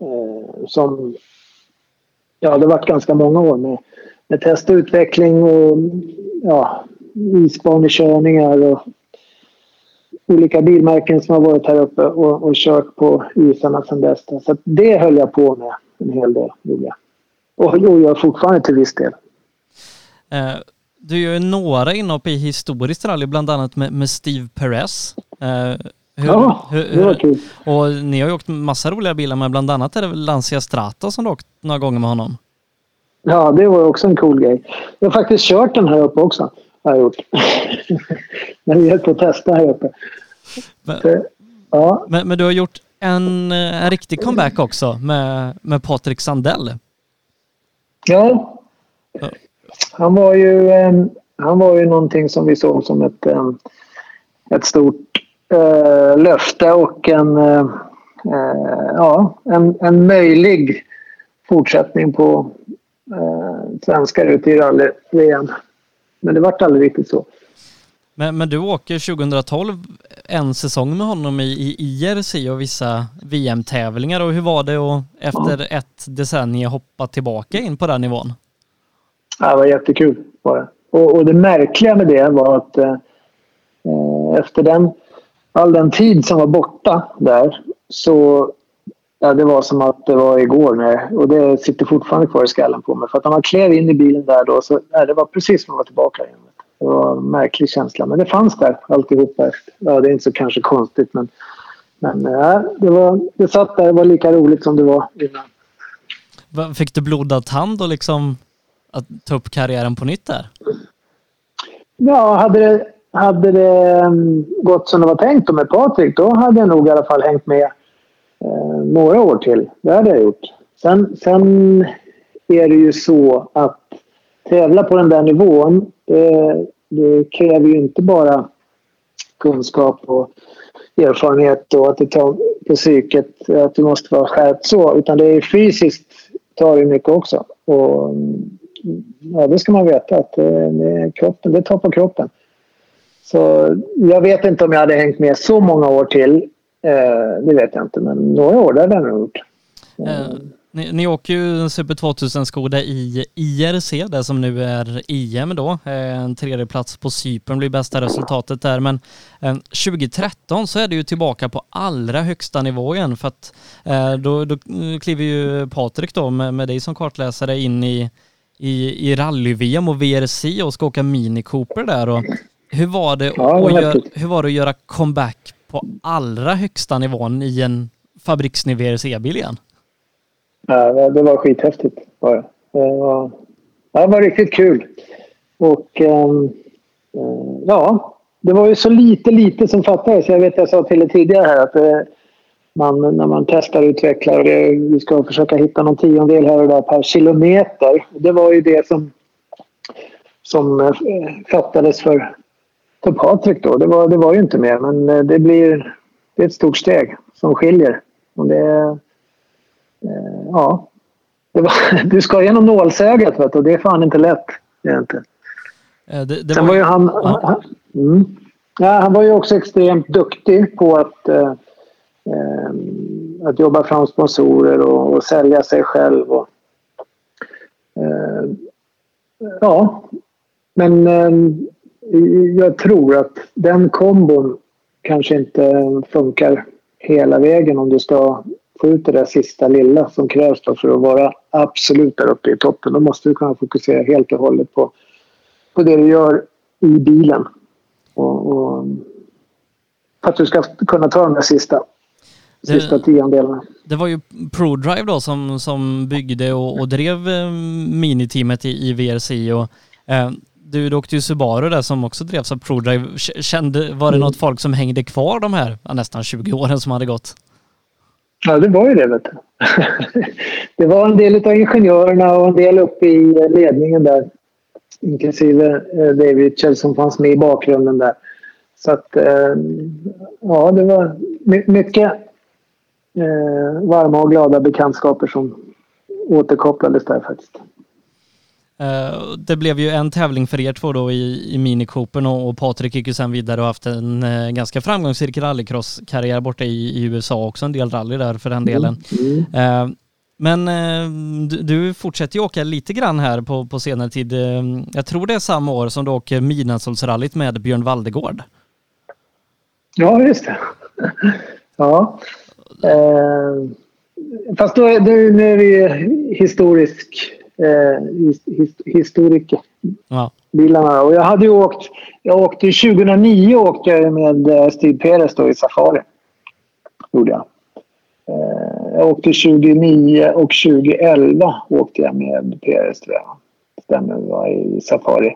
eh, som ja, det varit ganska många år med, med test och utveckling och ja, isbanekörningar och olika bilmärken som har varit här uppe och, och kört på isarna sedan dess. Så det höll jag på med en hel del, gjorde jag. Och gör fortfarande till viss del. Eh, du gör ju några inhopp i historiskt rally, bland annat med, med Steve Perez. Eh, hur, ja, hur, det var kul. Och ni har ju åkt massa roliga bilar med, bland annat är det Lancia Strata som du åkt några gånger med honom. Ja, det var också en cool grej. Jag har faktiskt kört den här uppe också. Har jag gjort. När vi höll på att testa här uppe. Men, Så, ja. men, men, du har gjort en, en riktig comeback också med, med Patrik Sandell. Ja. Han var ju, han var ju någonting som vi såg som ett, ett stort äh, löfte och en, äh, ja, en, en möjlig fortsättning på äh, svenskar ute i rally-VM. Men det vart aldrig riktigt så. Men, men du åker 2012 en säsong med honom i, i IRC och vissa VM-tävlingar och hur var det att efter ja. ett decennium hoppa tillbaka in på den nivån? Ja, det var jättekul. Var det. Och, och det märkliga med det var att eh, eh, efter den, all den tid som var borta där så ja, det var som att det var igår. När, och det sitter fortfarande kvar i skallen på mig. För att när man klev in i bilen där då så ja, det var precis som att vara tillbaka igen. Det var en märklig känsla, men det fanns där alltihopa. Ja, det är inte så kanske konstigt, men, men ja, det, var, det satt där. Det var lika roligt som det var innan. Fick du blodad tand och liksom att ta upp karriären på nytt där? Ja, hade det, hade det ehm, gått som det var tänkt med Patrik, då hade jag nog i alla fall hängt med eh, några år till. Det hade jag gjort. Sen, sen är det ju så att tävla på den där nivån, det, det kräver ju inte bara kunskap och erfarenhet och att det tar på psyket, att du måste vara skärpt så, utan det är fysiskt tar det mycket också. Och, mm, ja, det ska man veta att det, det, kroppen, det tar på kroppen. Så jag vet inte om jag hade hängt med så många år till. Eh, det vet jag inte, men några år hade jag nog gjort. Eh, ni, ni åker ju Super 2000 Skoda i IRC, det som nu är EM då. Eh, en tredje plats på Cypern blir bästa resultatet där, men eh, 2013 så är det ju tillbaka på allra högsta nivå igen för att då, då kliver ju Patrik då med, med dig som kartläsare in i i, i rally-VM och VRC och ska åka Mini Cooper där. Och hur, var det ja, att gör, hur var det att göra comeback på allra högsta nivån i en fabriksny VRC-bil igen? Ja, det var skithäftigt. Var det. Det, var, det var riktigt kul. Och um, ja, det var ju så lite, lite som fattades. Jag vet jag sa till er tidigare här att det, man, när man testar och utvecklar och det, vi ska försöka hitta någon tiondel här och där per kilometer. Det var ju det som, som eh, fattades för, för Patrik då. Det var, det var ju inte mer men eh, det blir det är ett stort steg som skiljer. Och det, eh, ja, det var, du ska genom nålsögat vet du, och det är fan inte lätt egentligen. Det, det Sen var ju han, ja. han, mm, ja, han var ju också extremt duktig på att eh, att jobba fram sponsorer och, och sälja sig själv. Och, eh, ja, men eh, jag tror att den kombon kanske inte funkar hela vägen om du ska få ut det där sista lilla som krävs för att vara absolut där uppe i toppen. Då måste du kunna fokusera helt och hållet på, på det du gör i bilen. Och, och att du ska kunna ta de där sista sista tiondelarna. Det var ju ProDrive då som, som byggde och, och drev eh, miniteamet i, i VRC och eh, du, du åkte ju Subaru där som också drevs av ProDrive. Kände, var det mm. något folk som hängde kvar de här nästan 20 åren som hade gått? Ja, det var ju det vet du. det var en del av ingenjörerna och en del uppe i ledningen där. Inklusive eh, David Mitchell som fanns med i bakgrunden där. Så att, eh, ja, det var mycket eh, varma och glada bekantskaper som återkopplades där faktiskt. Uh, det blev ju en tävling för er två då i, i Mini Cooper och, och Patrik gick ju sen vidare och haft en uh, ganska framgångsrik rallycross-karriär borta i, i, USA också, en del rally där för den delen. Mm. Mm. Uh, men du, du, fortsätter ju åka lite grann här på, på senare tid. jag tror det är samma år som du åker Midnattssolsrallyt med Björn Valdegård. Ja, just det. ja. Fast då, då, nu är ju historisk, eh, his, historiker. Ja. Bilarna. Och jag hade ju åkt, jag åkte 2009 åkte jag med eh, Steve Perez då i Safari. Gjorde jag. Eh, jag åkte 2009 och 2011 åkte jag med Perez tror jag. Stämmer, var i Safari.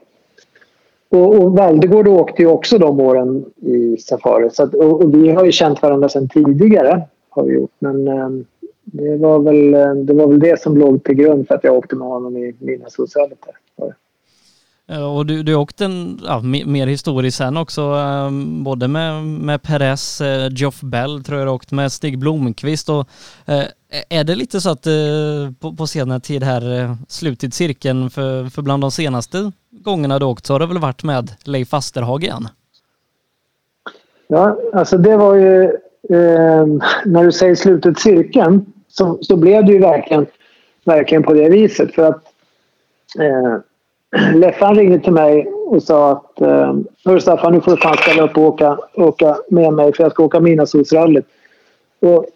Och, och Valdegård åkte ju också de åren i Safari. Så att, och, och, vi har ju känt varandra sedan tidigare har vi gjort. Men eh, det, var väl, eh, det var väl det som låg till grund för att jag åkte med honom i Midnattssolsrallyt. Och du, du åkte en, ja, mer historiskt sen också, um, både med, med Perez, uh, Geoff Bell tror jag du åkt med, Stig Blomqvist och uh, är det lite så att på, på senare tid här slutit cirkeln för, för bland de senaste gångerna du åkt så har det väl varit med Leif Asterhag igen? Ja, alltså det var ju eh, när du säger slutet cirkeln så, så blev det ju verkligen, verkligen på det viset. För att eh, Leffan ringde till mig och sa att eh, Hörru Staffan, nu får du fan ställa upp och åka, åka med mig för jag ska åka Midnattssolsrallyt. Och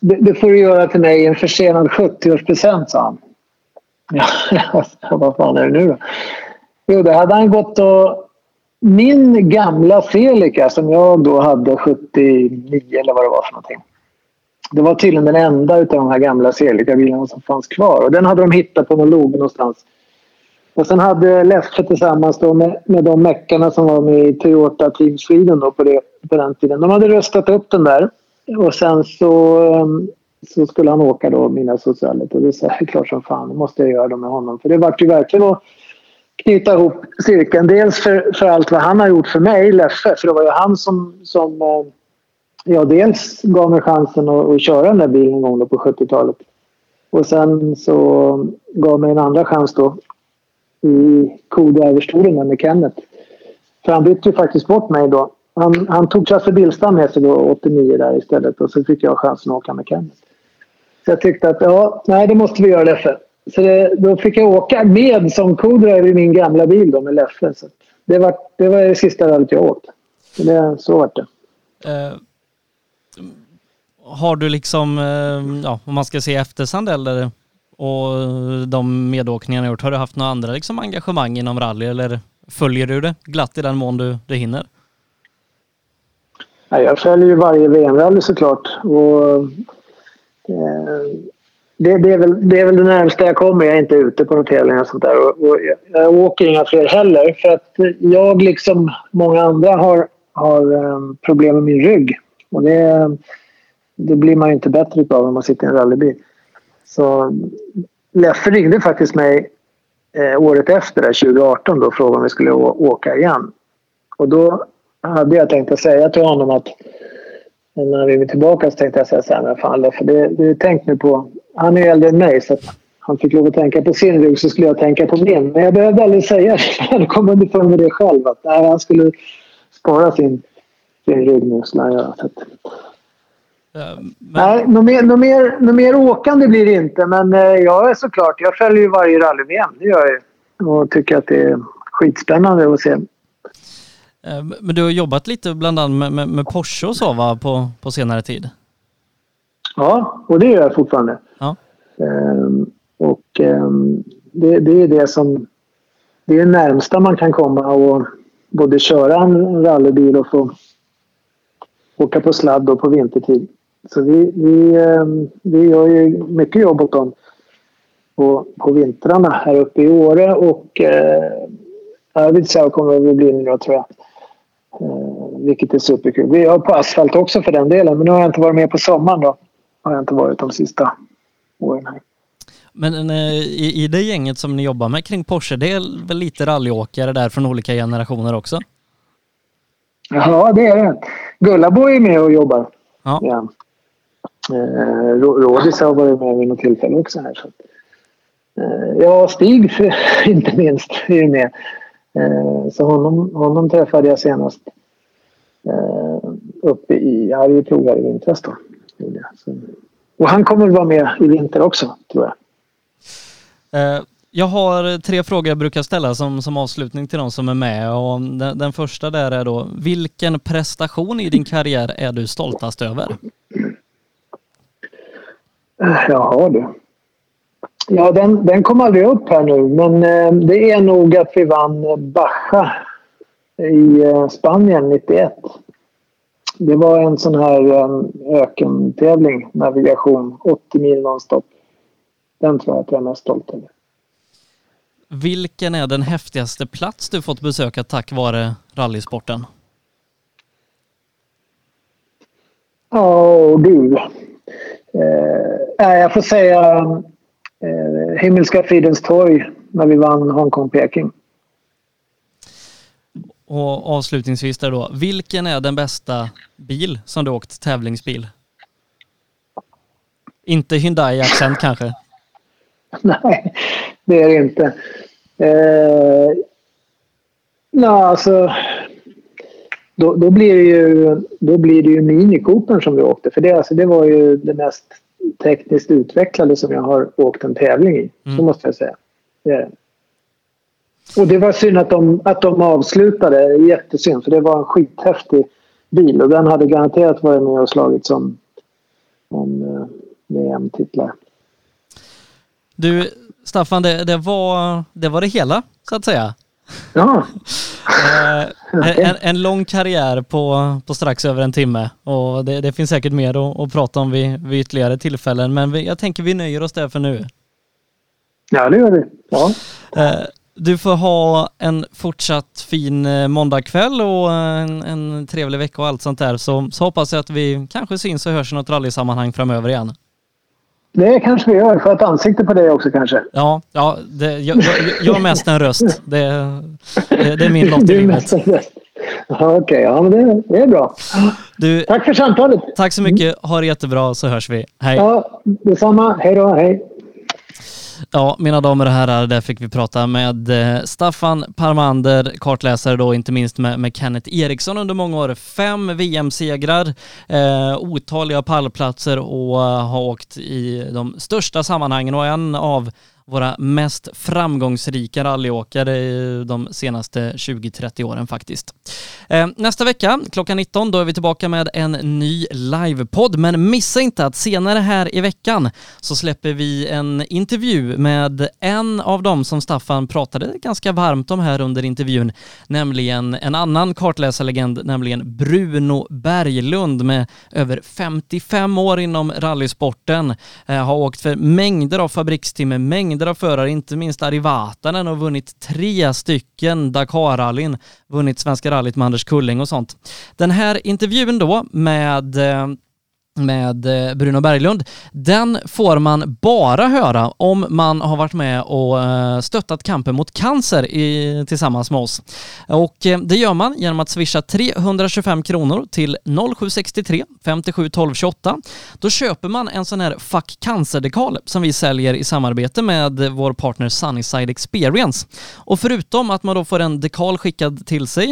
det, det, får du göra till mig i en försenad 70-årspresent, sa han. Ja, vad fan är det nu då? Jo, det hade han gått och min gamla Celica som jag då hade 79 eller vad det var för någonting. Det var tydligen den enda av de här gamla Celica-bilarna som fanns kvar. Och den hade de hittat på någon log någonstans. Och sen hade Leffe tillsammans då med, med de meckarna som var med i Toyota Team Sweden då på, det, på den tiden. De hade röstat upp den där. Och sen så, ehm, så skulle han åka då mina socialet. Och det sa jag klart som fan, det måste jag göra det med honom. För det vart ju verkligen att knyta ihop cirkeln. Dels för, för allt vad han har gjort för mig, Leffe, för det var ju han som, som eh, ja, dels gav mig chansen att, att köra den där bilen en gång på 70-talet. Och sen så gav mig en andra chans då i kodäverstolen med Kenneth. För han bytte ju faktiskt bort mig då. Han, han tog Trasse Billstam med sig då 89 där istället och så fick jag chansen att åka med Kenneth. Så jag tyckte att ja, nej, det måste vi göra Leffe. Så det, då fick jag åka med som co-driver i min gamla bil då med Leffe. Så det, var, det var det sista rallyt jag åkte. Så, det, så var det. Uh, har du liksom, eh, ja, om man ska se efter Sandell och de medåkningarna gjort, har du haft några andra liksom engagemang inom rally eller följer du det glatt i den mån du, du hinner? Ja, jag följer ju varje VM-rally såklart. Och, eh, det, det, är väl, det är väl det närmaste jag kommer. Jag är inte ute på några tävlingar och sånt där. Och, och jag åker inga fler heller. För att jag, liksom många andra, har, har um, problem med min rygg. Och det, det blir man ju inte bättre av om man sitter i en rallybil. Så Leffe ringde faktiskt mig eh, året efter, 2018, då, och frågade om vi skulle åka igen. Och då hade jag tänkt att säga till honom att när vi är tillbaka så tänkte jag säga så här, men fan Leffe, det, det tänkt nu på... Han är äldre än mig så att han fick lov att tänka på sin rygg så skulle jag tänka på min. Men jag behövde aldrig säga det. Jag kom underfund med det själv. Att nej, han skulle spara sin, sin rygg nu. Skulle han göra. Så att, men... Nej, något mer, något, mer, något mer åkande blir det inte. Men eh, jag är såklart, jag följer ju varje rally-VM. Det gör jag. Och tycker att det är skitspännande att se. Eh, men du har jobbat lite bland annat med, med, med Porsche och så va, på, på senare tid? Ja, och det gör jag fortfarande. Ja. Ehm, och ehm, det, det, är det som... Det är det närmsta man kan komma och både köra en rallybil och få åka på sladd då på vintertid. Så vi, vi, ehm, vi gör ju mycket jobb åt dem på, på vintrarna här uppe i Åre och eh, Arvidsjaur kommer att bli nu då tror jag. Eh, vilket är superkul. Vi har på asfalt också för den delen men nu har jag inte varit med på sommaren då. Har jag inte varit de sista åren här. Men eh, i, i det gänget som ni jobbar med kring Porsche, det är väl lite rallyåkare där från olika generationer också? Ja, det är det. Gullabo är med och jobbar. Ja. ja. Eh, Rådis har varit med vid något tillfälle också här. Så. Eh, ja, Stig inte minst är med. Eh, så honom, honom träffade jag senast eh, uppe i Arjeplog här i vintras. Då. Så. Och han kommer att vara med i vinter också, tror jag. Eh, jag har tre frågor jag brukar ställa som, som avslutning till de som är med. Och den, den första där är då, vilken prestation i din karriär är du stoltast över? Jaha du. Ja, den, den kom aldrig upp här nu, men eh, det är nog att vi vann Baja i eh, Spanien 91. Det var en sån här eh, ökentävling, navigation, 80 mil nonstop. Den tror jag att jag är mest stolt över. Vilken är den häftigaste plats du fått besöka tack vare rallysporten? Ja, oh, du. Eh, jag får säga eh, Himmelska fridens torg när vi vann Hongkong-Peking. Och avslutningsvis där då, vilken är den bästa bil som du åkt tävlingsbil? Inte Hyundai Accent kanske? Nej, det är det inte. Eh, nej, alltså... Då, då, blir det ju, då blir det ju Mini Cooper som vi åkte. För det, alltså, det var ju det mest tekniskt utvecklade som jag har åkt en tävling i. Mm. Så måste jag säga. Det är det. Och det var synd att de, att de avslutade. Jättesynd, för det var en skithäftig bil och den hade garanterat varit med och slagit som om eh, VM-titlar. Du, Staffan, det, det, var, det var det hela, så att säga. Ja. Eh, en, en, lång karriär på, på strax över en timme och det, det finns säkert mer att, att prata om vid, vid ytterligare tillfällen men vi, jag tänker vi nöjer oss där för nu. Ja, det gör vi. Ja. Eh, du får ha en fortsatt fin eh, måndagkväll och en, en trevlig vecka och allt sånt där så, så hoppas jag att vi kanske syns och hörs i något rallysammanhang framöver igen. Det kanske vi gör. Får ett ansikte på dig också kanske? Ja, ja det, jag, jag, är mest en röst. Det, det, det är min lott i livet. Okej, okay, ja men det, det är bra. Du, tack för samtalet. Tack så mycket. Ha det jättebra så hörs vi. Hej. Ja, detsamma. Hej då. Hej. Ja, mina damer och herrar, där fick vi prata med eh, Staffan Parmander, kartläsare då, inte minst med, med Kenneth Eriksson under många år. Fem VM-segrar, eh, otaliga pallplatser och uh, har åkt i de största sammanhangen och en av våra mest framgångsrika rallyåkare de senaste 20-30 åren faktiskt. Eh, nästa vecka klockan 19 då är vi tillbaka med en ny livepodd men missa inte att senare här i veckan så släpper vi en intervju med en av dem som Staffan pratade ganska varmt om här under intervjun, nämligen en annan kartläsarlegend, nämligen Bruno Berglund med över 55 år inom rallysporten, eh, har åkt för mängder av fabrikstimme, mängder mängder av förare, inte minst Ari Vatanen har vunnit tre stycken Dakar-rallyn, vunnit Svenska rallyt med Anders Kulling och sånt. Den här intervjun då med eh, med eh, Bruno Berglund, den får man bara höra om man har varit med och eh, stöttat kampen mot cancer i, tillsammans med oss. Och eh, det gör man genom att swisha 325 kronor till 0763 57 12 28. Då köper man en sån här Fuck Cancer-dekal som vi säljer i samarbete med vår partner Sunnyside Experience. Och förutom att man då får en dekal skickad till sig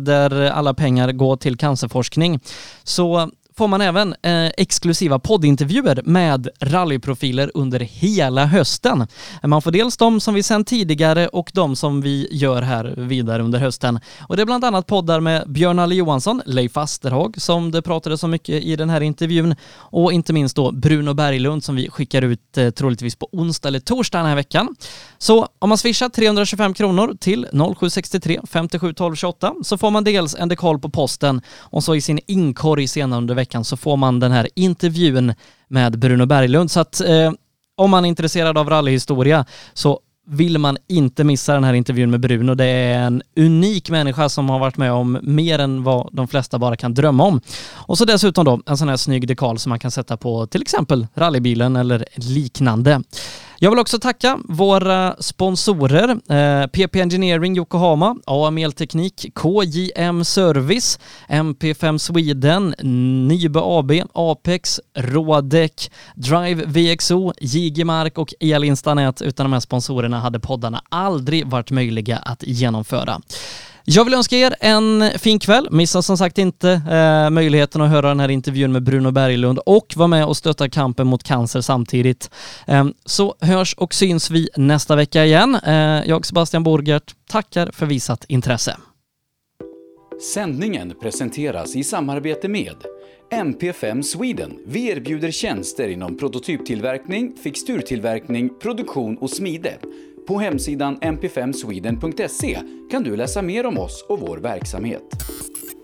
där alla pengar går till cancerforskning så får man även eh, exklusiva poddintervjuer med rallyprofiler under hela hösten. Man får dels de som vi sänt tidigare och de som vi gör här vidare under hösten. Och det är bland annat poddar med Björn Alle Johansson, Leif Asterhag som det pratades så mycket i den här intervjun och inte minst då Bruno Berglund som vi skickar ut eh, troligtvis på onsdag eller torsdag den här veckan. Så om man swishar 325 kronor till 0763 57 12 28 så får man dels en dekal på posten och så i sin inkorg senare under veckan så får man den här intervjun med Bruno Berglund. Så att eh, om man är intresserad av rallyhistoria så vill man inte missa den här intervjun med Bruno. Det är en unik människa som har varit med om mer än vad de flesta bara kan drömma om. Och så dessutom då en sån här snygg dekal som man kan sätta på till exempel rallybilen eller liknande. Jag vill också tacka våra sponsorer eh, PP Engineering Yokohama, AM Elteknik, KJM Service, MP5 Sweden, Nybe AB, Apex, Rådek, Drive VXO, Jigemark och Elinstanät. Utan de här sponsorerna hade poddarna aldrig varit möjliga att genomföra. Jag vill önska er en fin kväll. Missa som sagt inte eh, möjligheten att höra den här intervjun med Bruno Berglund och vara med och stötta kampen mot cancer samtidigt. Eh, så hörs och syns vi nästa vecka igen. Eh, jag, Sebastian Borgert, tackar för visat intresse. Sändningen presenteras i samarbete med MP5 Sweden. Vi erbjuder tjänster inom prototyptillverkning, fixturtillverkning, produktion och smide. På hemsidan mp5sweden.se kan du läsa mer om oss och vår verksamhet.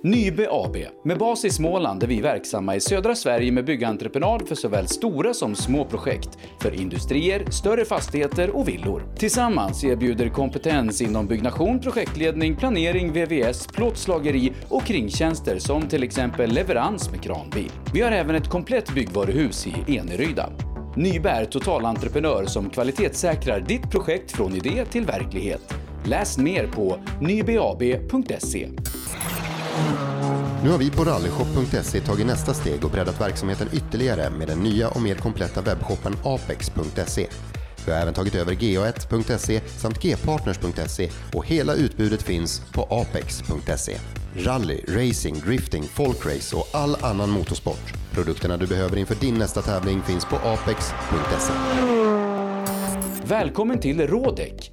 Nybe AB. Med bas i Småland är vi verksamma i södra Sverige med byggentreprenad för såväl stora som små projekt, för industrier, större fastigheter och villor. Tillsammans erbjuder kompetens inom byggnation, projektledning, planering, VVS, plåtslageri och kringtjänster som till exempel leverans med kranbil. Vi har även ett komplett byggvaruhus i Eneryda. Nyberg totalentreprenör som kvalitetssäkrar ditt projekt från idé till verklighet. Läs mer på nybab.se. Nu har vi på rallyshop.se tagit nästa steg och breddat verksamheten ytterligare med den nya och mer kompletta webbshoppen apex.se. Vi har även tagit över ga1.se samt gpartners.se och hela utbudet finns på apex.se. Rally, racing, drifting, folkrace och all annan motorsport. Produkterna du behöver inför din nästa tävling finns på apex.se. Välkommen till Rådek.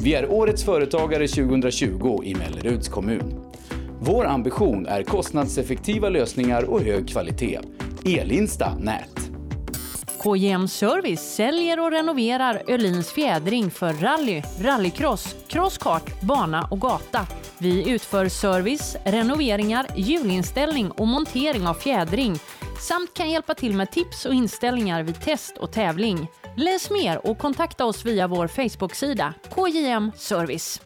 Vi är Årets Företagare 2020 i Melleruds kommun. Vår ambition är kostnadseffektiva lösningar och hög kvalitet. Elinsta Nät. KJM Service säljer och renoverar Öhlins fjädring för rally, rallycross, crosskart, bana och gata. Vi utför service, renoveringar, hjulinställning och montering av fjädring samt kan hjälpa till med tips och inställningar vid test och tävling. Läs mer och kontakta oss via vår Facebook-sida KJM Service.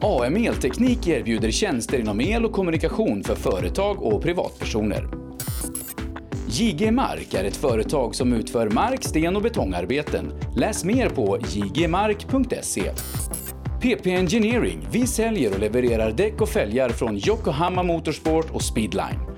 AM Elteknik erbjuder tjänster inom el och kommunikation för företag och privatpersoner. JG Mark är ett företag som utför mark-, sten och betongarbeten. Läs mer på jgmark.se. PP Engineering. Vi säljer och levererar däck och fälgar från Yokohama Motorsport och Speedline.